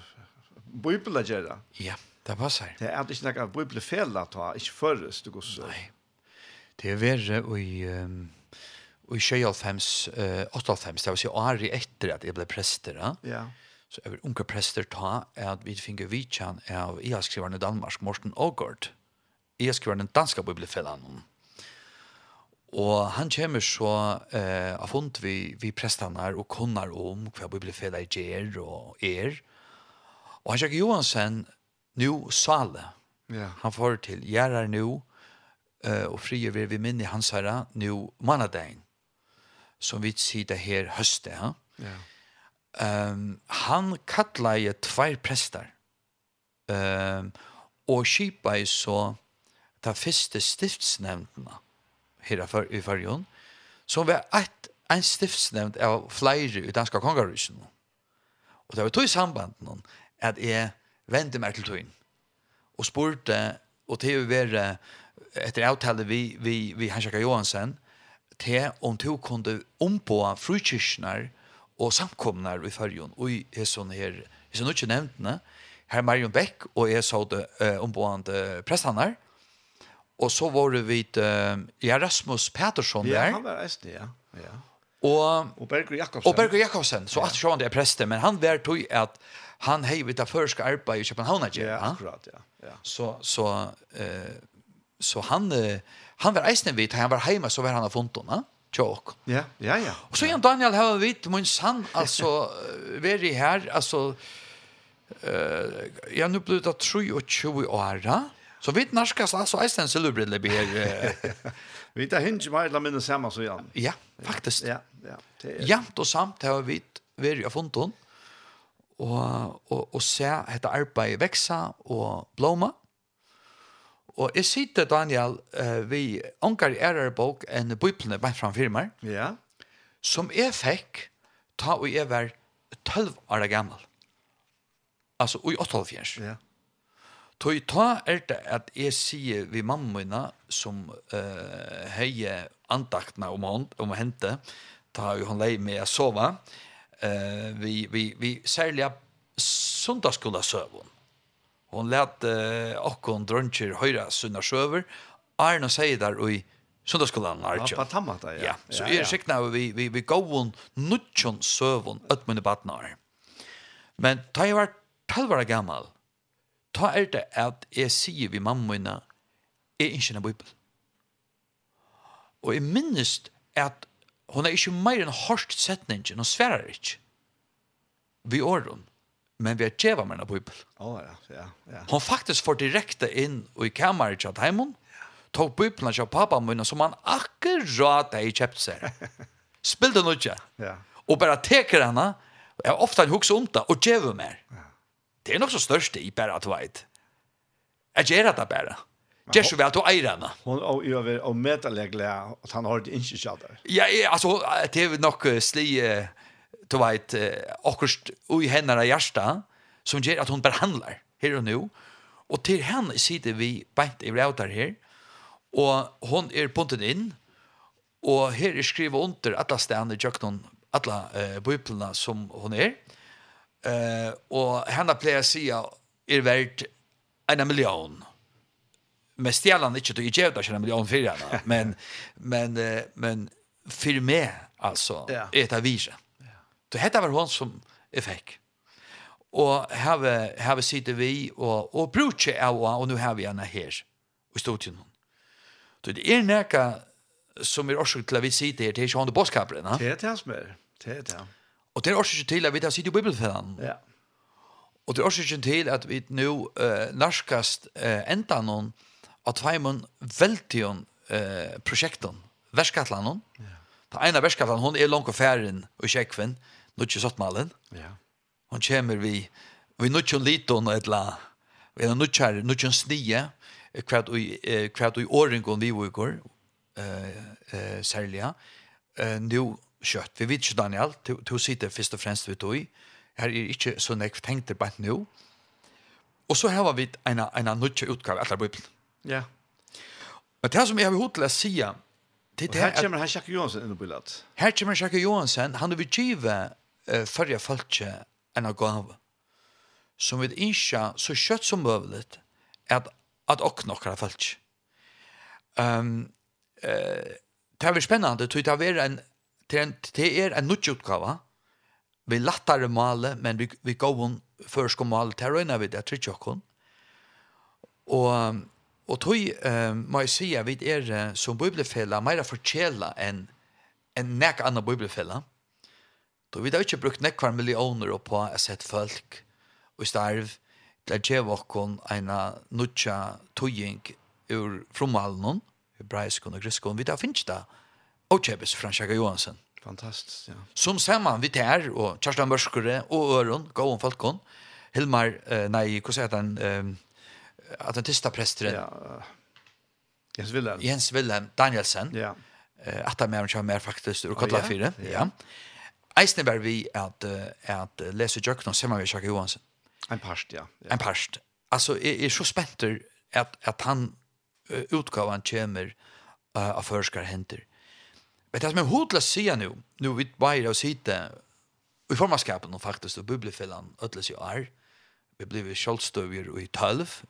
bibelagera. Ja, det passer. Det er ikke noe några bibelfel att ha, ikke förrest du går så. Nei, Det er verre och i um Og i 1995, uh, 98, det var så året etter at jeg ble prester, ja. ja. Så jeg vil unge prester ta at vi finner vidtjen av IA-skriveren i Danmark, Morten Ågård. IA-skriveren i danske bibelfellene. Og han kommer så eh, av hund vi, vi prestene og kunner om hva bibelfellet gjør og er. Og han kjøkker Johansen nu sale. Ja. Han får til gjærer nu, eh, og frier vi minne hans herre nu mannadein som vi sitter her høste. Ja? Ja. Um, han kallar i tvær prester. Um, og kipa i så ta fyrste stiftsnevndene her for, i Førjon, som var et, en stiftsnevnd av flere i danske kongerhusen. Og det var to i samband noen, at jeg vendte meg til tøyen og spurte, og til å være etter avtale vi, vi, vi Hansjaka Johansen, til om du kunde ompå frukyrkene og samkomnar i fyrjon og i sånn her, i sånn ikke nevntene, her Marion Beck og jeg så det uh, ombående prestanar, og så var det vidt uh, Erasmus Rasmus Petersson der. Ja, han var eisen, ja. ja. Og, og Berger Jakobsen. Og Berger Jakobsen, så at sjåan det er preste, men han var tog at han hei vidt av førske arbeid i København, ikke? Ja, akkurat, ja. ja. Så, så, uh, så han... Uh, han var eisen vid, han var heima, så var han av va? tjåk. Ja, ja, ja. Og så igjen Daniel har vidt, min sann, altså, [laughs] veri her, altså, eh ja, nu blir det 23 åra, så vidt narskast, altså, eisen silubrillig blir her. [laughs] Vi tar hinge med alle minne sammen, så igjen. Ja, faktisk. Ja, ja. Jamt og samt har vi veri av fontona, og, og, og se dette arbeidet veksa og blåma, Og jeg sitter, Daniel, uh, vi ångar i ærere bok en bøyplene bare framfor meg, ja. som jeg fikk ta og jeg var 12 år gammel. Altså, og i 88. Ja. Tøy ta er det at jeg sier vi mamma mine som uh, heier andaktene om, hon, om hente, ta jo hun lei med å sove, uh, vi, vi, vi særlig sundagsskola søvn hon let uh, okkon druncher høyra sunna sjøver, Arna säger där och i Sundagsskolan Archer. Ja, på tammata, ja. ja. Så er sikna vi, vi, vi gåon nutjon sövon ötmunne badnar. Men ta jag var 12 år gammal, ta er det at jeg sier vi mamma mine, jeg ikke en bibel. Og jeg minnes at hun er ikke mer enn hårst setningen, hun sverar ikke. Vi åren men vi har tjeva med en bibel. Ja, ja, ja. Han faktisk får direkte inn i kammeret til heimen, tog bibelen til pappa min, som han akkurat har kjøpt seg. [laughs] Spilte den ikke. Ja. Og bare teker henne, jeg har ofte hukse om det, og tjeva mer. Det er nok så største i bare at du vet. Jeg gjør det bare. Det är vel väl att ära henne. Hon og jag vill och mäta att han har det inköp där. Ja, alltså det är nog sli du vet, akkurat i henne hjärsta som gör att hon behandlar här och nu. Och till henne sitter vi bänt i räutar här. Och hon är punten in. Och här är skrivet under alla ständer i köknen, alla eh, biblarna som hon är. Eh, och henne plejer säga är värd en miljon. Men stjälan inte då i jävda en miljon för henne. [laughs] Men, men, men för mig alltså, ja. är det viset. Så hetta var hon som jeg fikk. Og her har sitte vi og, og brukte av og nå har vi henne her i studien. Så det er noe som er orsak til at vi sitter her, det er ikke henne bådskaperen. Det er det som er. Det er det. Og det er orsak til at vi sitter i bibelfellene. Ja. Og det er årsak til at vi nå uh, narskast uh, enda noen av tveimen veldig uh, prosjekten, verskattlene. Ja Ta ena verskaftan, hon er langt og færen og kjekven, nutje sottmalen. Ja. Hon kommer vi, vi nutje liton og etla, vi er nutje her, nutje snie, kvart ui, kvart ui åringon vi vukur, eh, særliga, eh, nu kjøtt. Vi vet ikke, Daniel, to sitter først og fremst vi tog, her er ikke så nekv tenkt det bare nu. Og så har vi en, en nutje utgave, etter Bibelen. Ja. Men det som jeg har hodt til å sige, Det det här kommer han Jacques Johansson in i lat. Här kommer Jacques Johansson, han vill giva eh förra folket en gåva. Som vid insha så kött som möjligt att att och några folk. Ehm eh det är spännande tror det är en till en till er en nutjutgåva. Vi lättare male men vi vi går hon förskomal terroina vid det tror jag kon. Och Og tog eh, må jeg si at vi er som bibelfella mer fortjela enn en nek anna bibelfella. Da vi har ikke brukt nekvar millioner på å sett folk og starv til å gjøre oss en nødja tøying ur fromhalen, hebraisk og grisk, vi har finnes det og kjøpes fra Kjaka Johansen. Fantastisk, ja. Som saman vi tar og Kjerstan Mørskere, og Øron, Gåon Falkon, Hilmar, eh, nei, hva sier han, eh, adventista presteren. Ja. Jens Wilhelm. Jens Wilhelm Danielsen. Ja. Eh att mer kör mer faktiskt ur Kotla 4. Ja. ja. Eisen var vi att att läsa Jöknon som vi Jacques Johansen. En past, ja. ja. En past. Alltså är er så spänt att att han uh, utgåvan kommer uh, av förskar händer. Vet du som är hotla säga nu, nu vi bara oss hit i formaskapen och faktiskt och bubbelfällan ödles ju är. Vi blir självstövier och i tölv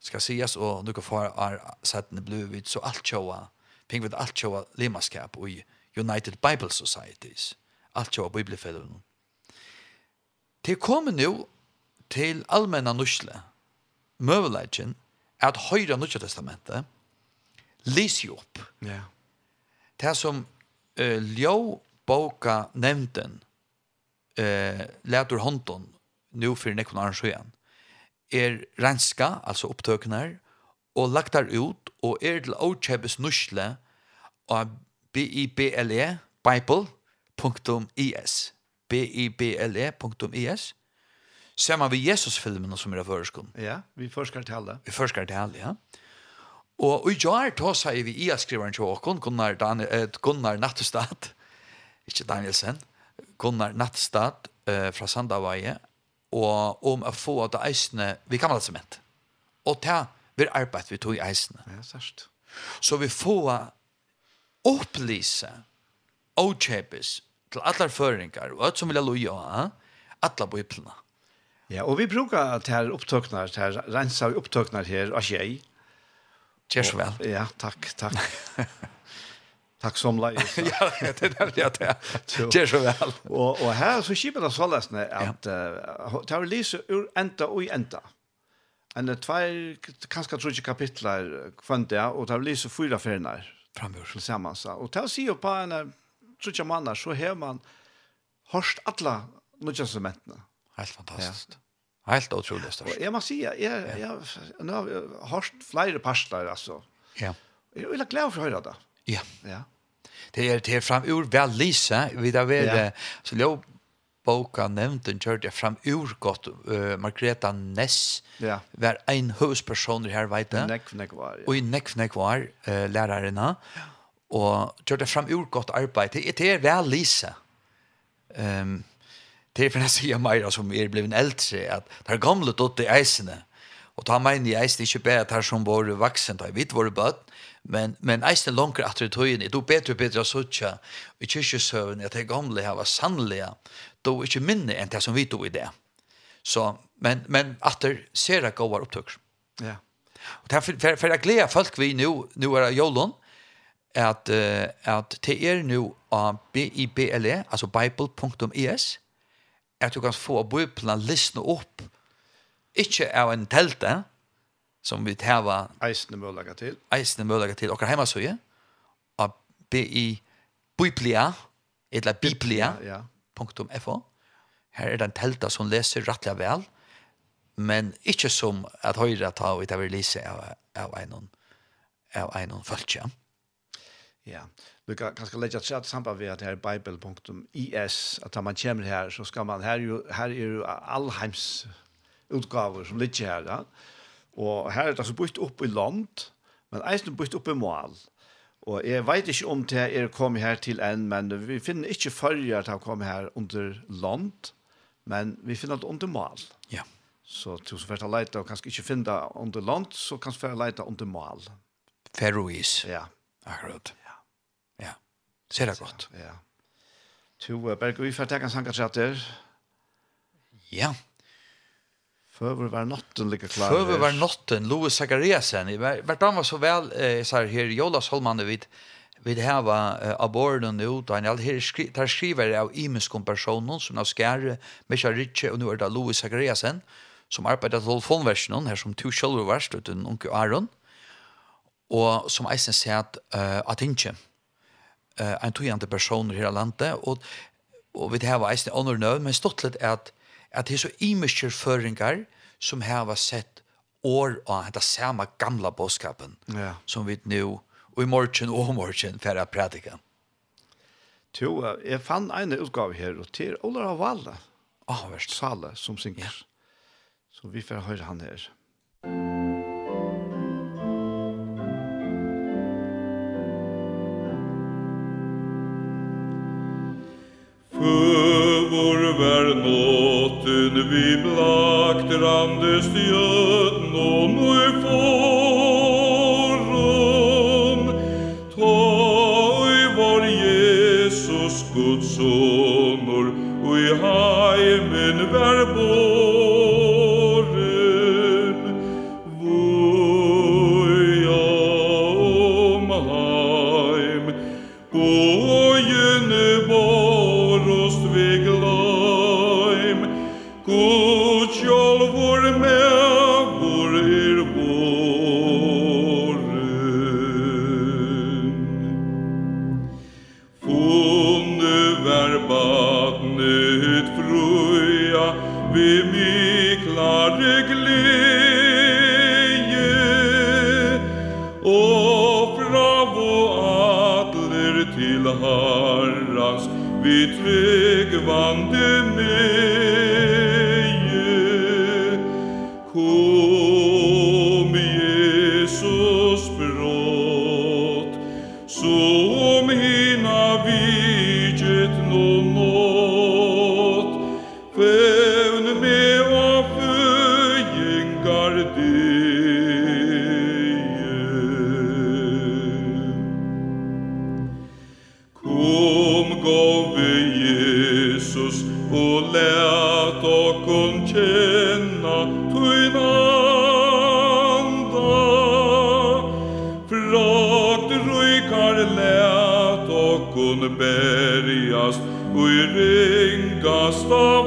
ska sägas och nu kan få är satt i blue så allt tjoa ping vid allt showa lemaskap och United Bible Societies allt tjoa bibelfällen Det kommer nu till allmänna nusle mövelagen att höra nya testamentet lis ju upp. Ja. Det som eh ljå boka nämnden eh lätur honton nu för nekon arrangören er renska, altså opptøkene, og lagt der ut, og er til åkjøpes nusle av bible, bible.is, bible.is, sammen vi Jesus-filmen som er av føreskånd. Ja, vi forskar til alle. Vi forskar til alle, ja. Og i jar ta seg vi i skriveren til åkon, Gunnar, Dan eh, Gunnar Nattestad, ikke Danielsen, Gunnar Nattestad eh, fra Sandavaje, og om å få det eisene, vi kan være sement. Og ta, vi arbeid vi tog i eisene. Ja, sørst. Så vi får opplyse og kjøpes til alle føringer, og alt som vil ha loja, alle bøyplene. Ja, og vi brukar til her opptøkner, til her rensa opptøkner her, og tjei. Kjør så vel. Ja, takk, takk. [laughs] Tack som la. ja, det er det jag det. Det så vel. Och och här så skipar det så läs när att har Lisa ur enda och enda. En det två kanskje tror ikke kapitler kvann det, og och har Lisa fyra färnar framöver tillsammans. Och tar sig på en tror ikke man så har man hörst alla några cementerna. Helt fantastiskt. Ja. Helt otroligt må Jag måste säga jag jag nu har hört flere parslar alltså. Ja. Jag är glad för å høre det. Ja. Ja. Det er det er fram ur vel lisa da av ja. så lå boka nevnt den kjørte jeg fram ur godt uh, Margreta Ness ja. var en høvesperson her vet jeg nekv nekv var ja. og i nekv nekv var uh, lærerina og kjørte fram ur godt arbeid det, det er vel lisa um, det er for jeg sier som er blevet eldre at det er gamle dotter i eisene og da mener jeg eisene ikke bare at her som våre vaksen da vi våre bøtt Men men eisen longer at det tøyen, det er bedre bedre søtja i kyrkjesøven at det gamle her var sannlige, då er ikke minne enn det som vi tog i det. Så, men, men at det ser jeg gode opptøkker. Ja. Og derfor, for, for jeg gleder folk vi nu, nå er det jolun, at, uh, at det er nu av BIBLE, altså bible.es, at du kan få bøyplene listene opp, ikke av en telte, som vi tæva eisne mølaga til. Eisende mølaga til. Okkar heima søye, a bi biblia, eller biblia, ja. .fo. Her er den telta som leser rettelig vel, men ikke som at høyre ta og itaver lise av, av en av en følge. Ja, du kan kanskje legge et sett sammen ved at her bibel.is, at når man kommer her, så skal man, her, jo, her er jo allheims utgaver som ligger her, da. Ja? Og her er det altså bort opp i land, men eisen bort opp i mål. Og jeg vet ikke om det er kommet her til enn, men vi finner ikke følger til å komme her under land, men vi finner det under mål. Ja. Så til å være leite og kanskje ikke finne det under land, så kanskje først leite under mål. Ferrois. Ja. Akkurat. Ja. Ja. Ser det godt. Ja. To Berg, vi får tenke en sangatrater. Ja. Ja. Föver var natten lika klar. Föver var natten Louis Zachariasen. Vart han var så väl eh, så här Jolas Jonas vid vid här var eh, aborden nu då han all här skri skriver av Imus kompersonen som Oscar Michael Riche och nu är det Louis Zachariasen som arbetar til fonversionen här som two shoulder varst utan onkel Aron, och som eisen sier at uh, att uh, en tojande personer i landet och och vid har här var eisen honor nu men stått lite at at det er så imiske føringar som har sett år av dette samme gamla bådskapen ja. som vi nå, og i morgen og morgen, for å prædike. Jo, jeg fann en utgave her, og til Olav av Valle, oh, verst. Som synger. Ja. Så vi får høre han her. För vår värld Kun vi blakt randes jötn og nu forum. Ta i var Jesus Guds sonor og i heimen verbo utfruja vi miklare gleje och bravo atler till harras vi tryggvande Ui ringast av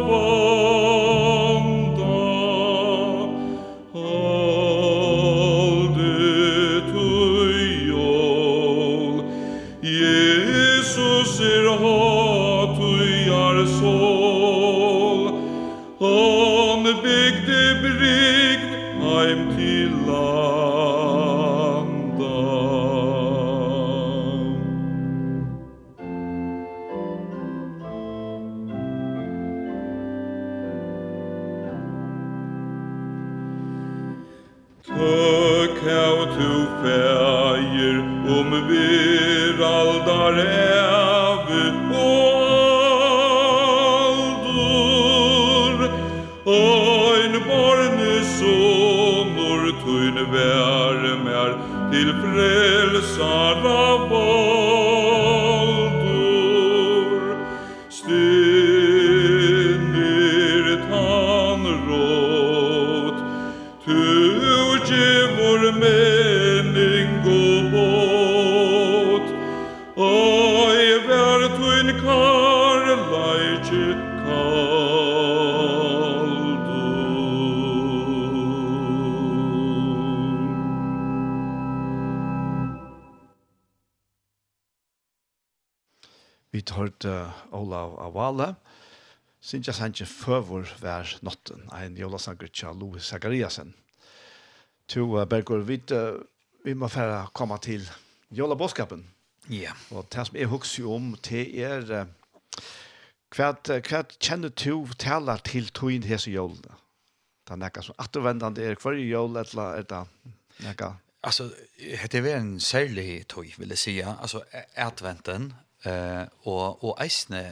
tale, Sintja Sanchez føvor vær notten, ein jolasanger tja Louis Zachariasen. To uh, Bergur, vi, uh, vi må færa komma til jolabåskapen. Ja. Yeah. Og det som jeg husker om, det er uh, hva, hva kjenner du taler til togin hese jolene? Det er nekka som attervendende er hver jol, eller er det nekka? Alltså det är en särlig tog vill jag säga alltså adventen eh og og eisne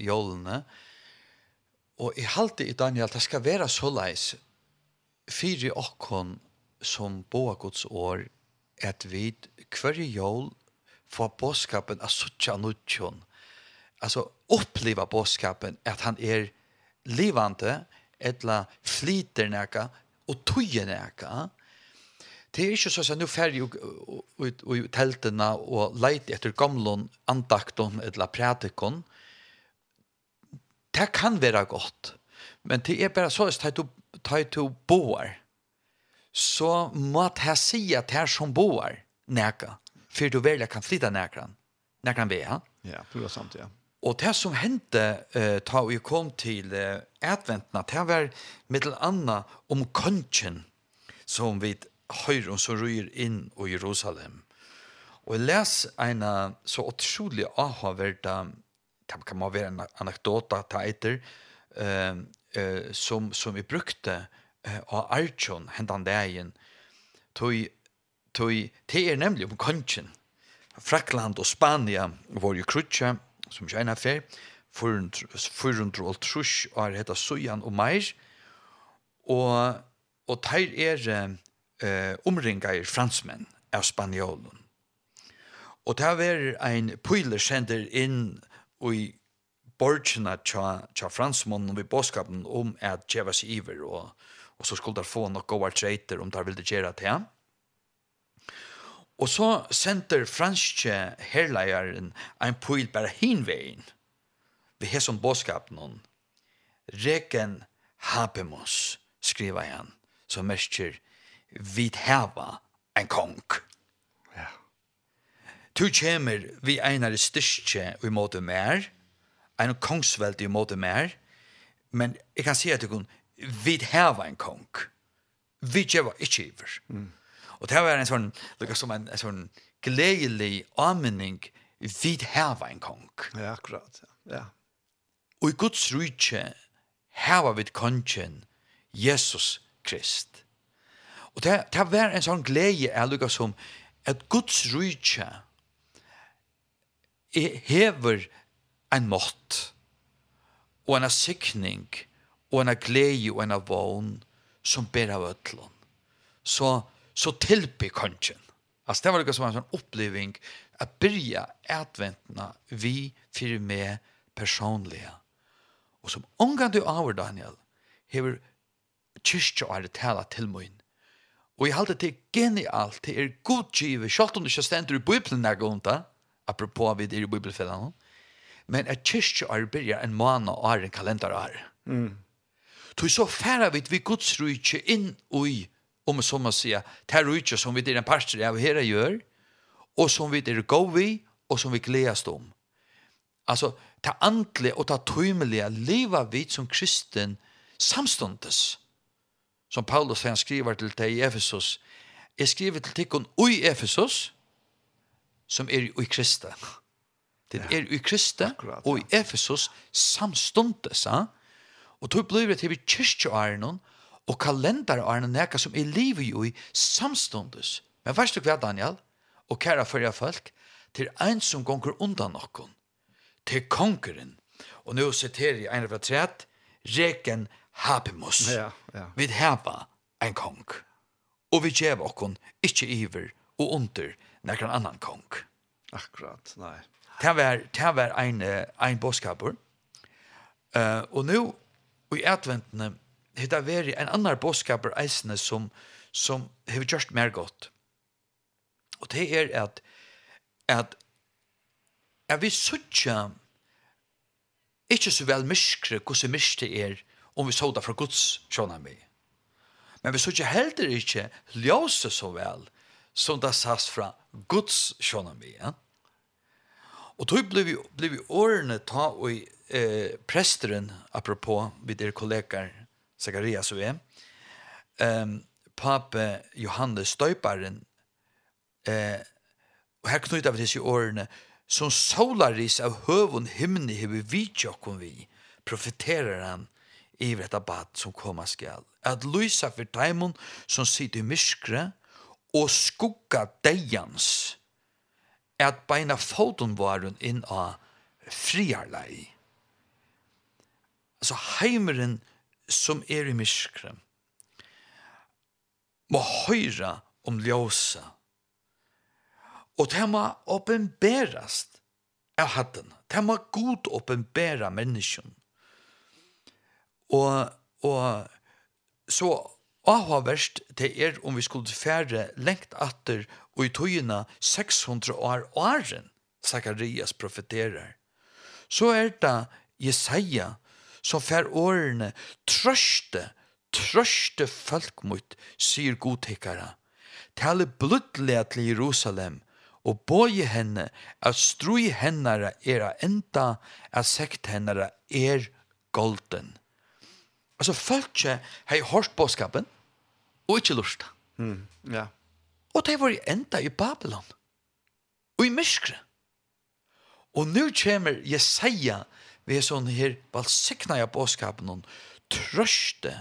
jólna. Og i halti i Daniel det skal vera så leis fyrir okkon som boa Guds år at vi kvarje jól får båskapen av suttja nutjon. Altså oppleva båskapen at han er livande, etla flyter neka og tøyer neka. Eh? Det er ikke så at nå ferdig ut i teltene og leit etter gamle andakton eller prædikon. Det kan være godt. Men det er bare så at du tar to boar. Så må jeg si at det er som boar nækka. For du velger kan flytta nækran. Nækran vi, ja? Ja, det er sant, ja. Og det som hendte uh, ta vi kom til uh, adventene, det var mittel anna om kongen som vi høyren som ryr inn i Jerusalem. Og jeg les en så utrolig avhavverda, det kan man være en anekdota ta etter, eh, som, som vi brukte eh, av Archon hendan dagen, tog, tog, det er nemlig om kongen. Frakland og Spania var jo krutja, som ikke ena fer, 400 og trus, og er heta Sujan og Meir, og, og teir er eh, omringar fransmenn av spanjolen. Og det var ein pøyler sender inn i borgene tja, tja fransmannen i båskapen om at djeva seg iver og, og så skulle de få nok gode treiter om de ville gjøre det. Og så sender franske herleieren ein pøyl bare hinvein vi har som bådskapen hon Reken Habemus skriver han som merker vi hava en kong. Ja. Tu kjemer vi einar styrkje i måte mer, en kongsveld i måte mer, men jeg kan si at kun, vi hava en kong. Vi kjeva ikkje iver. Mm. Og det var en sånn, lukka som en, en sånn gledelig anmenning, vi hava en kong. Ja, akkurat, ja. ja. Og i Guds rujtje hava vi kongen Jesus Krist. Og det, det var en sånn glede er lukka som at Guds rydtje hever en mått og en sikning og en glede og en vogn som ber av ødlån. Så, så tilby kanskje. Altså det var lukka som en sånn oppleving at byrja adventna vi fyrir med personliga. Og som omgang du av Daniel, hever kyrkja og er tala til mun Og jeg halte til genialt, det er godgivet, selv om det ikke stender i Bibelen der jeg det, apropos vi er i Bibelfellene, men at kyrkjøret blir en måned og er en kalenderår. Mm. Så så færre vi vi Guds rujtje inn i, om som man sier, det rujtje som vi er en parster av her gjør, og som vi er gå vi, og som vi gledes om. Altså, ta andelig og ta tøymelige, leva vi som kristen samståndes som Paulus han skriver til deg i Efesus, jeg skriver til tikkun ui Efesus, som er i Krista. Det er ui Krista og i Efesus samstundes, ja? og tog blir det til vi kyrkjøaren og kalenderaren neka som er livet i samstundes. Men verst du hva, Daniel, og kæra førja folk, til ein som gonger undan nokkon, til konkeren. Og nå siterer jeg en av tret, reken habemus. Ja, ja. Vi hava ein kong. Og vi gjev okkon ikkje iver og under nekran annan kong. Akkurat, nei. Det var, det var ein, ein boskapur. Uh, og nu, og i adventene, har veri en annan boskapur eisne som, som hever gjørst mer godt. Og det er at, at er vi suttja ikkje så vel myskre hvordan myskre er om vi så det fra Guds sjåna med. Men vi så ikke heller ikke ljøse så vel som det sas fra Guds sjåna med. Ja? Og då blev vi, blev vi årene ta og eh, presteren, apropå vid er kollegaer Zacharias og jeg, um, pape Johannes Støyparen, eh, og her knyter vi disse årene, som solaris av høvun himni hever vi tjokken vi, profeterer han iver etta bad som koma skal. At lysa for daimon som sitter i myskre og skugga deians at beina foton varun inn av friarlei. Altså heimeren som er i myskre må høyra om ljósa og det må åpenberast av hatten. Det må god åpenbera menneskjene Og, og så avhavverst det er om vi skulle fære lengt atter og i tøyene 600 år åren, Zacharias profeterer. Så er det Jesaja som fær årene trøste, trøste folk mot, sier godtikkere. Tale blodlega til Jerusalem, og båje henne at strui hennara er enda, at sekt hennara er golden altså folk har hørt bådskapen, og ikke lurt. Mm, ja. Og det var enda i Babylon, og i Myskre. Og nå kommer Jesaja, vi er sånn her, balsikna jeg bådskapen, og trøste,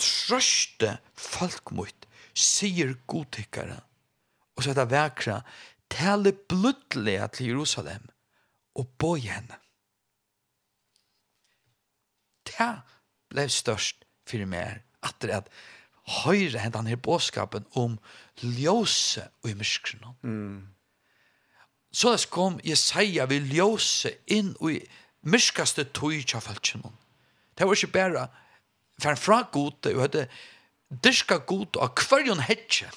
trøste folk mot, sier godtikkere, og så er det vekra, tale blødlige til Jerusalem, og bøy henne. Det blev størst for meg at det at høyre hendt han her båskapen om ljøse og i myskene. Mm. Så det kom Jesaja vi ljøse inn og i myskaste tog av falskene. Det var ikke bare for en fra gode, og det dyrka gode av hverjon hetje.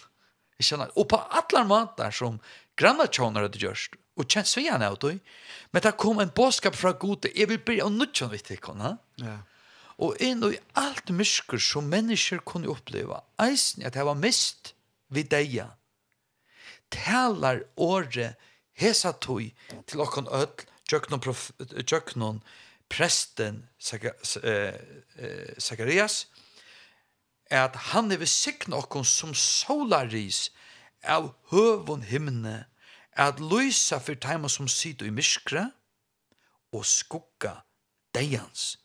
Kjenner, og på alle måter som grannatjoner hadde gjørst, og kjent svigene av det, men det kom en båskap fra gode, jeg vil bli av nødvendig til henne. Ja. Yeah og inn i alt mysker som mennesker kunne oppleva, eisen at det var mist vid deia, talar året hesa tog til okkon öll, tjöknon, prof, tjöknon presten Sakarias, at han er besikna okkon som solaris av høvun himne, at lysa for teima som sitter i myskre, og skugga deians.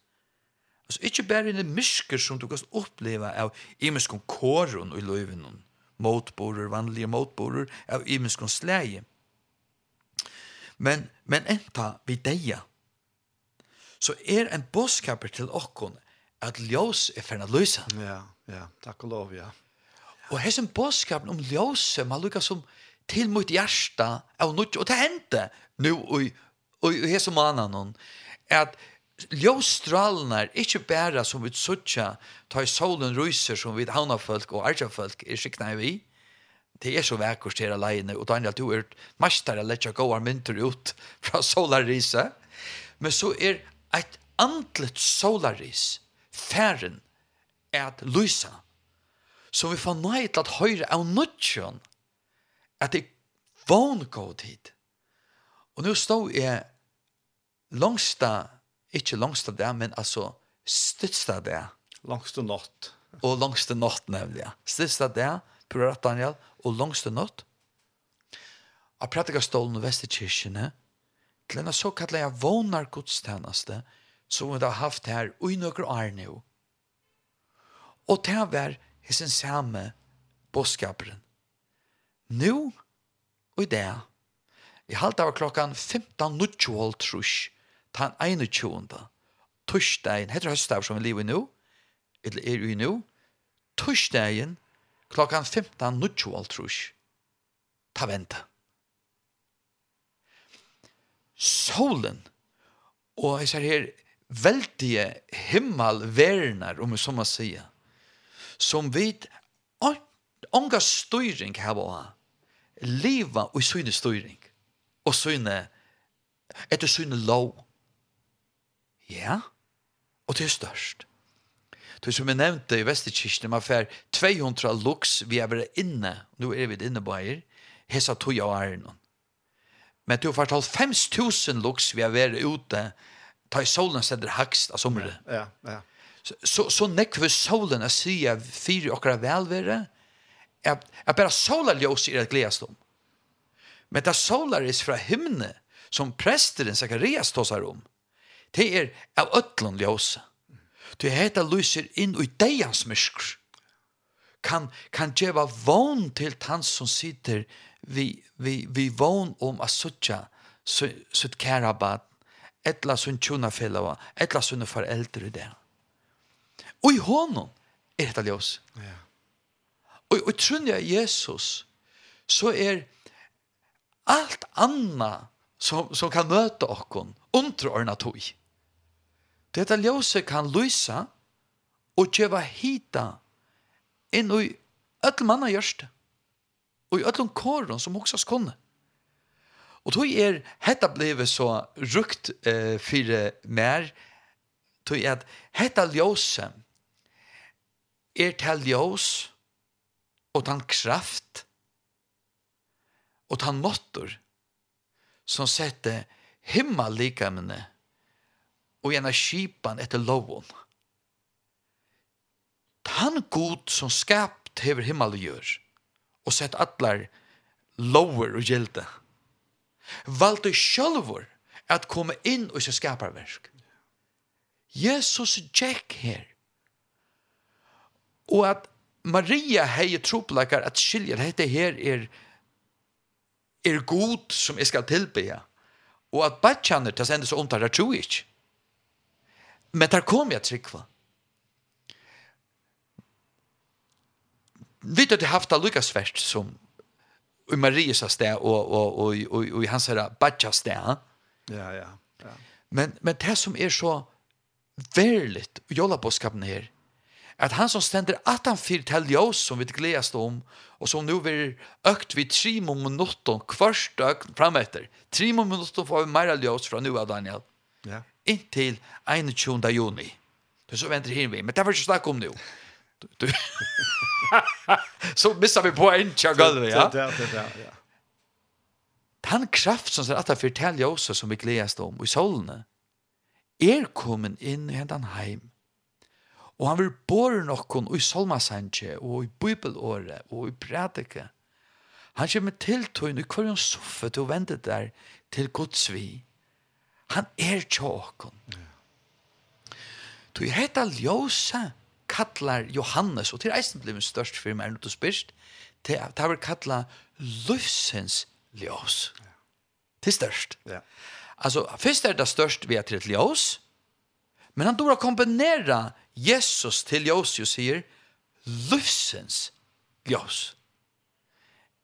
Altså, ikke bare en mysker som du kan oppleve av imenskom kåren i løyven, motborer, vanlige motborer, av imenskom slæge. Men, men enta vi deia, så er en bådskaper til okkon at ljós er ferna løysa. Ja, ja, takk og lov, ja. Og hessen bådskapen om ljós, man lukka som til mot hjärsta, av nutt, og det hendte nu, og, og, og hessen mannen, at ljøsstralene är inte bara som vi sucha ta i solen ryser som vi havna folk og arja folk er skikna vi. Det är så vekkert her alene, og Daniel, du [laughs] er mestere gå gåar mynter ut från solarrise. Men så er ett antligt solaris færen att lysa. Så vi får nøy til at høyre av nødtjøn at det vån gått hit. Og nå stod jeg langsta Ikke langst av det, men altså støtst av det. Langst av natt. Og langst av natt, nemlig. Støtst av det, prøver at Daniel, og langst av nått. Av prædikastålen og vestekirkene, til denne såkallet jeg vånar godstjeneste, som vi har haft her i noen år nå. Og til å være hessen samme bådskaperen. Nå og i det, i halvt av klokkan 15.00 trusk, tan 21. Torsdagen, heter høstdag som vi lever i nå, eller er i nå, torsdagen klokkan 15.00 ta venta. Solen, og jeg ser her, veldige himmelverner, om jeg så må si, som vid ånga styring her var, liva og syne styring, og syne, etter syne lov, Ja, og det er størst. Det som jeg nevnte i Vestekirken, man får 200 lux vi er bare inne, nå er vi inne bare, hesa tog jeg og æren. Men du får faktisk 5000 lux vi er bare ute, ta i solen steder hakst av sommeren. Ja, ja, ja. Så, så, så nekve solen er sier fire okker velvære, at, at bare sola ljøs er et gledes om. Men det er sola er fra himne, som presteren Zacharias tåsar om, det er av ötlun ljósa. Du heta lyser inn i deians myskr. Kan, kan djeva vogn til tann som sitter vi, vi, vi vogn om a så sutt kærabat, etla sunn tjuna fellava, etla sunn foreldre det. Og i honom er dette ljós. Ja. Og, og trunn jeg Jesus, så er alt anna som, som kan møte okkon, underordna tog. Ja Detta ljøse kan lysa og kjeva hita inn i öll manna gjørste og i öllum kåren som också kunne. Og tog er hetta blivet så rukt eh, fyrir mer tog er at hetta ljøse er til ljøs og kraft og tan måttor som sette himmel likamene og gjerne skipan etter loven. Han god som skapt hever himmel og gjør, og sett atler lover og gjelte, valgte sjølvor at komme inn og se skaparverk. Jesus Jack her, og at Maria hei troplakar at skilja dette her er er god som jeg skal tilbe og at bachan er til å sende så ondt her, ikke. Men der kom jeg trykva. Vi hadde haft det lykkes verst som i Marias sted og, og, og, og, og i hans her Badja sted. Ja, ja, ja. Men, men det som er så verligt i jolabåskapen her, at han som stender at han fyrt til ljøs som vi gledes om, og som nå vil økt vi tre minutter, kvart økt frem etter. Tre minutter får vi mer ljøs fra nå av Daniel inntil 21. juni. Det så venter hin vi, men det var ikke snakk om nu. [laughs] Du, så missar vi på en tja tjagal, ja? Det Ja, det, ja. Den kraft som ser at det forteller oss som vi gledes om i solene, er kommet inn i hendan heim. Og han vil båre noen i solmasanje, og i bibelåret, og i predike. Han kommer til tøyne i hver en soffe til å vente der til Guds vi. Han er tjåkon. Du heter heta ljósa kallar Johannes, og til eisen blir min størst fyrir meg, nu du spørst, til at han vil kalla Lufsens ljós. Til størst. Ja. Altså, først er det størst ved til et ljós, men han dora kombinera Jesus til ljós, og sier, løfsens ljós.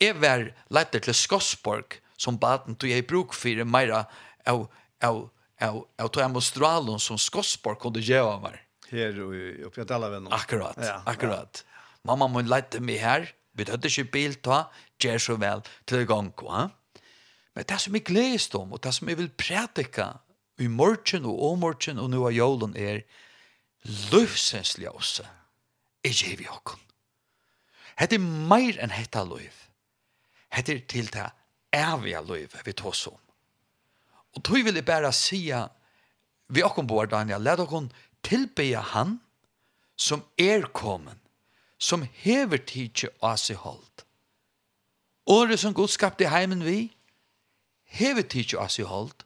Jeg var leiter til Skossborg som baden, og jeg bruk for meira av av av av tog amostral som skospar kunde göra var. Her uppe i alla vänner. Akkurat. Ja, akkurat. Ja. Mamma mun lätte mig här. Vi hade ju bil ta, ger så väl till gång va. Men det som är glädjest om och det som jag vill predika i morgon och omorgon och nu av jolen är livsens ljus. Är ju vi också. Det är mer än hetta liv. Det är till det eviga livet vi tar om. Og tog vil jeg bare sige, vi åkken bor, Daniel, let åkken tilbe han som er kommet, som hever tidsi av seg holdt. Året som Gud skapte heimen vi, hever tidsi av seg holdt,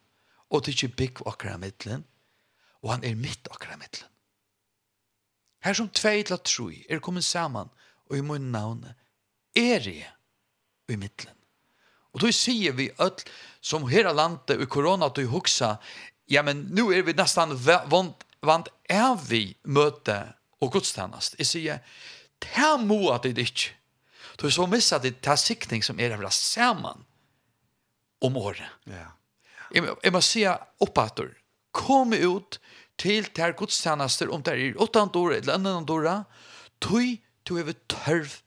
og tidsi bygg åkra mittlen, og han er mitt åkra mittlen. Her som tvei til at troi er kommet saman, og i mun navne, er jeg i mittlen. Och då sier vi öll som hela landet i corona att huxa, ja men nu är vi nästan vant vant är vi möte och gudstjänst. Jag säger ta mo att det inte. Då så missar det ta siktning som är det samman om året. Ja. Jag måste säga uppåt. Kom ut til ter gudstjenester om det er åttan år eller annan år. tøy tøy vi tørv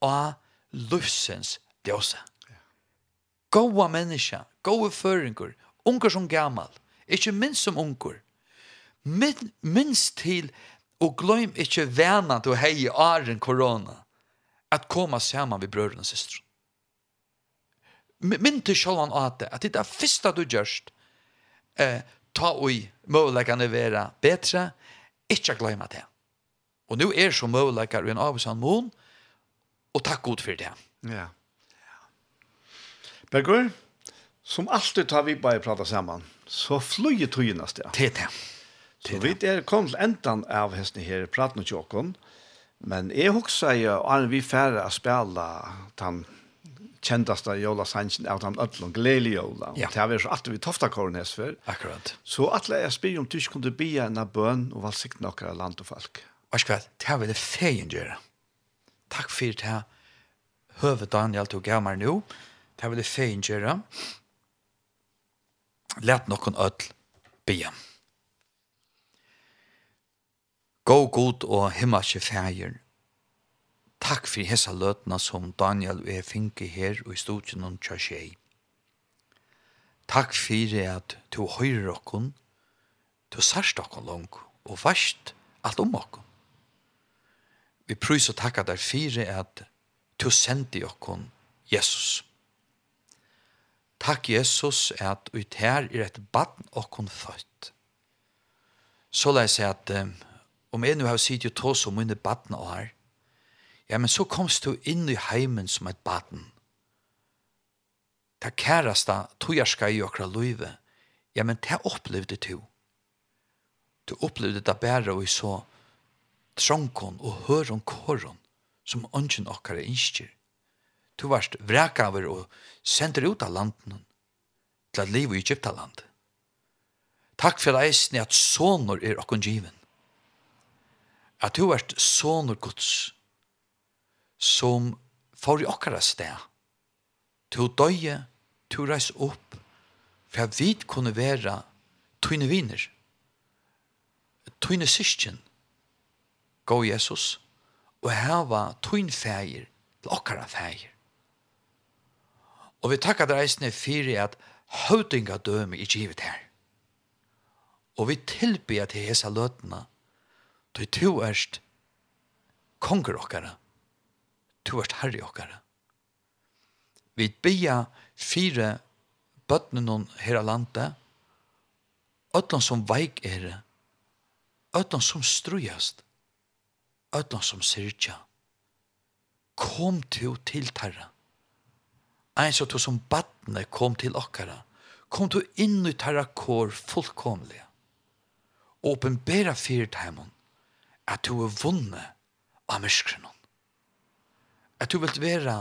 av løsens djøse goa menneska, goa føringur, unger som gammal, ikkje minst som unger. Min, minst til, og gløym ikkje vana til å hei åren korona, at koma saman vi brødren og systeren. Min til sjålvan at det, at det er fyrsta du gjørst, eh, ta ui møvleggane vera betre, ikkje gløyma det. Og nu er så møvleggar i en avsann mån, og takk god for det. Ja. Yeah. Bergur, som alltid tar vi bare prata saman, så flyger tøyene sted. Det er det. Så vi er kommet til enden av hesten her, praten og tjåkken, men jeg husker jo, Arne, vi færre å spille den kjendaste Jola Sanchen av den ødlen, gledelig Jola. Ja. Det har vært så alltid vi tofta kåren hest før. Akkurat. Så alle jeg spyr om du ikke kunne bli en av bøn og valgsikt noen av land og folk. Varskvall, det har vi det feien gjøre. Takk for det her. Høve Daniel tog meg nå. Takk Det vil jeg fein gjøre. Læt noen ødel bia. Gå god og himmelske feir. Takk for hessa løtene som Daniel og jeg finke her og i studien om tjørsjei. Takk for at du høyrer okkon, du sørst okkon lang og varst alt om okkon. Vi prøys og takka der fire at du sendi okkon Jesus. Jesus. Takk Jesus at ut her er et badn og kun født. Så la jeg si at um, om jeg nå har sitt jo tås om mine badn og her, ja, men så komst du inn i heimen som et badn. Det kæreste togerska i okra løyve, ja, men det opplevde du. Du opplevde det bare og i så trångkon og høron kåron som ønsken okkar er innskjer. Du varst vrekaver og sender ut av landen til at liv i Egyptaland. Takk for eisen at sonor er okkon given. At du varst sonor Guds som får i okkara sted. Du døye, du reis opp, for at vi kunne være tøyne viner, tøyne syskjen, gå Jesus, og heva tøyne feir til okkara feir. Og vi takkar deg eisne fyrir at høvdinga døme i givet her. Og vi tilbyr til hesa løtna, til to erst konger okkara, to erst herri okkara. Vi bia fire bøtnen her av landet, ötlån som veik er, ötlån som strujast, ötlån som syrja. Kom til til tarra Ein så to som badne kom til okkara, kom du inn i tarra kår fullkomlige. Åpenbæra fyrt heimon, at du er vunne av myskrenon. At du vil vera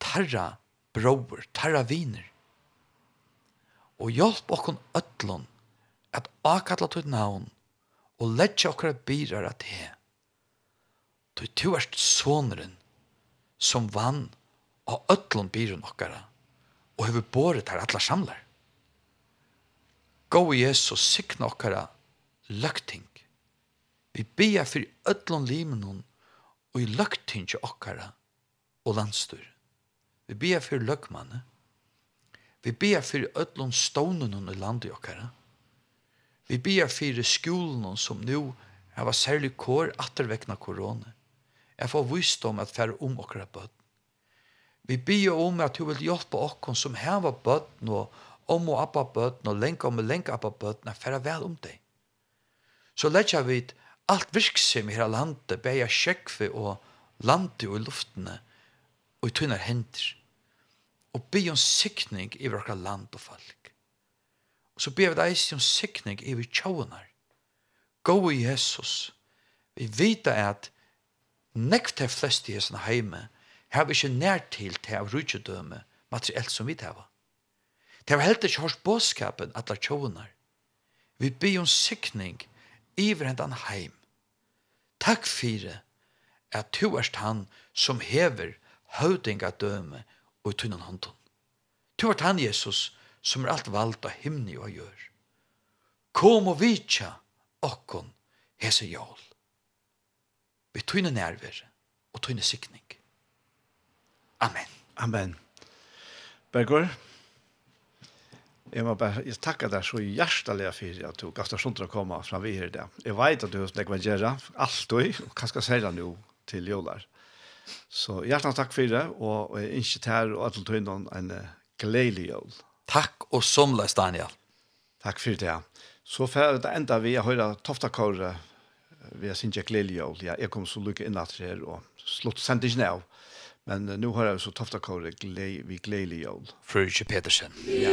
tarra brover, tarra viner. Og hjelp okkon ötlon at akalla tog navn og letja okkara byrar at he. Du, du er sonren som vann av ötlun byrun okkara og hefur boret her allar samlar. Gå Jesus sikna okkara løgting. Vi bia fyrir ötlun limenon og i løgting okkara og landstur. Vi bia fyrir løgmanne. Vi bia fyrir öllum stónunum i landi okkara. Vi bia fyrir skolenon som nu hava særlig kår attervekna korona. Jeg får visdom at færre om okkara bøtt Vi bier om at du vil hjelpe okkon som hever bøtten og om og appa bøtten og lenka om og lenke appa bøtten at færre vel om deg. Så letja vi alt virksom i her landet, beia sjekve og lande og i luftene og i tunnar hender og be om sikning i vårt land og folk. Og så ber vi deg om sikning i vårt tjåner. Gå i Jesus. Vi vita at nekv til flest i hessen heime har ikke nært til til av rydgjødømme materiellt som vi tar. Det var helt ikke hos bådskapen at det tjåner. Vi byr om sikning i hverandre heim. Takk fire at du erst han som hever høvdinga døme og tunnan hånden. Du er han, Jesus, som er alt valgt av himni og gjør. Kom og vitja okkon hese jål. Vi tunne nærvere og tunne sikning. Amen. Amen. Bergur, jeg må bare jeg takker deg så hjertelig for at du gav deg sånt å komme fra vi her i dag. Jeg vet at du har snakket med Gjera, alt du, og hva skal jeg si nå til jordar. Så hjertelig takk for det, og jeg ønsker til her og at du har en gledelig jord. Takk og somles, Daniel. Takk for det. Så for det enda vi har hørt Toftakåret, vi har sin gledelig Liljeål. Ja, jeg kom så lykke inn at her, og slutt sendt ikke ned. Men nu har jag så tofta kåret vi glädje jul. Fröjtje Petersen. Ja.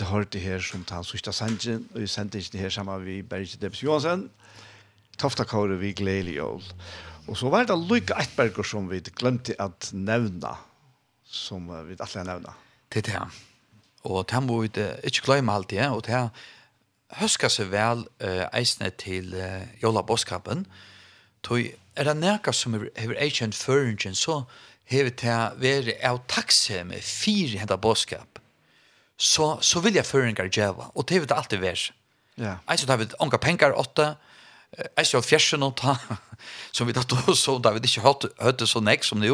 vi har det her som tar sørste sangen, og vi sendte ikke det her sammen med Berge Debs Johansen. Tofta kåre vi gledelig jól. Og så var det Luka Eitberger som vi glemte at nevna, som vi alle har nevna. Det er det. Og det må vi ikke glemme alltid, ja. og det er høska seg vel uh, eisene til uh, jola boskapen, tog er det nærka som hever eikjent føringen, så hever det være av takkse med fire hendet boskap så, så vil jeg føringer djeva, og det vil det alltid være. Ja. Eisen har vi unga penger åtta, eisen har fjersen ta [laughs] som vi tatt så og da vi ikke høyde så nek som det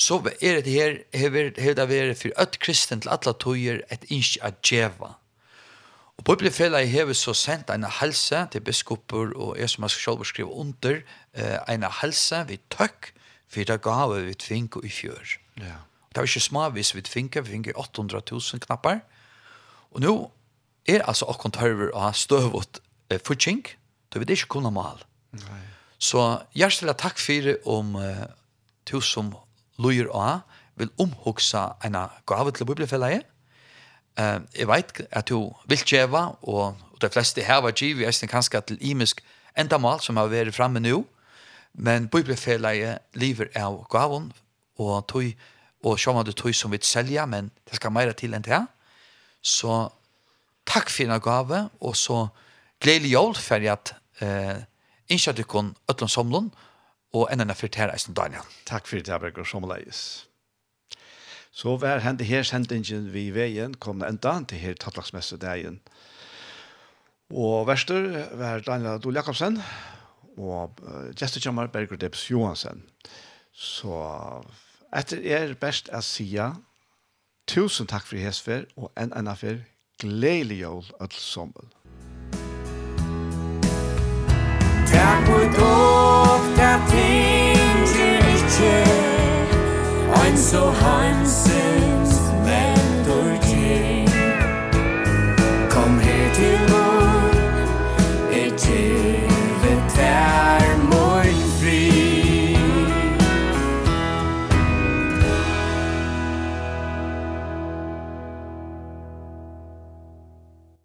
så er det her, hever, hever det være for ødt kristen til alle tøyer et innskje at djeva. Og Bibelfellet hever så sendt en helse til biskoper, og jeg som har selv skriva under, en helse vi tøkk, for det gåva vi tvink i fjør. Ja. Det var ikke smavis vi finke, vi finke 800 000 knappar. Og nå er altså okkon tørver å ha støvått eh, futsing, da vi ikke kunne mal. Nei. Så hjertelig takk for om eh, du som lojer av vil omhugsa en gave til bibelfellet. Eh, jeg vet at du vil kjeva, og, og de fleste her var kjiv, jeg stiller kanskje til imisk endamal som har vært framme nå, men bibelfellet lever av gaven, og tog og sjå om det tog som vi selja, men det skal meira til enn det. Så takk for en gave, og så gledelig jól for at eh, innskjør du kun Øtlund Somlund, og enda enn fyrt her eisen Daniel. Takk for det, Berger Somleis. Så vær hente her sendingen vi i veien, kom enda til her tattlagsmesse dagen. Og verster var Daniel Adol Jakobsen, og uh, gestekjammer Berger Debs Johansen. Så Etter er best å sia, tusen takk for hesfer, og en enn affær, gledelig jól og sommer. Takk for dog, der ting til ikke, ein so hansens, men du ting. Kom her til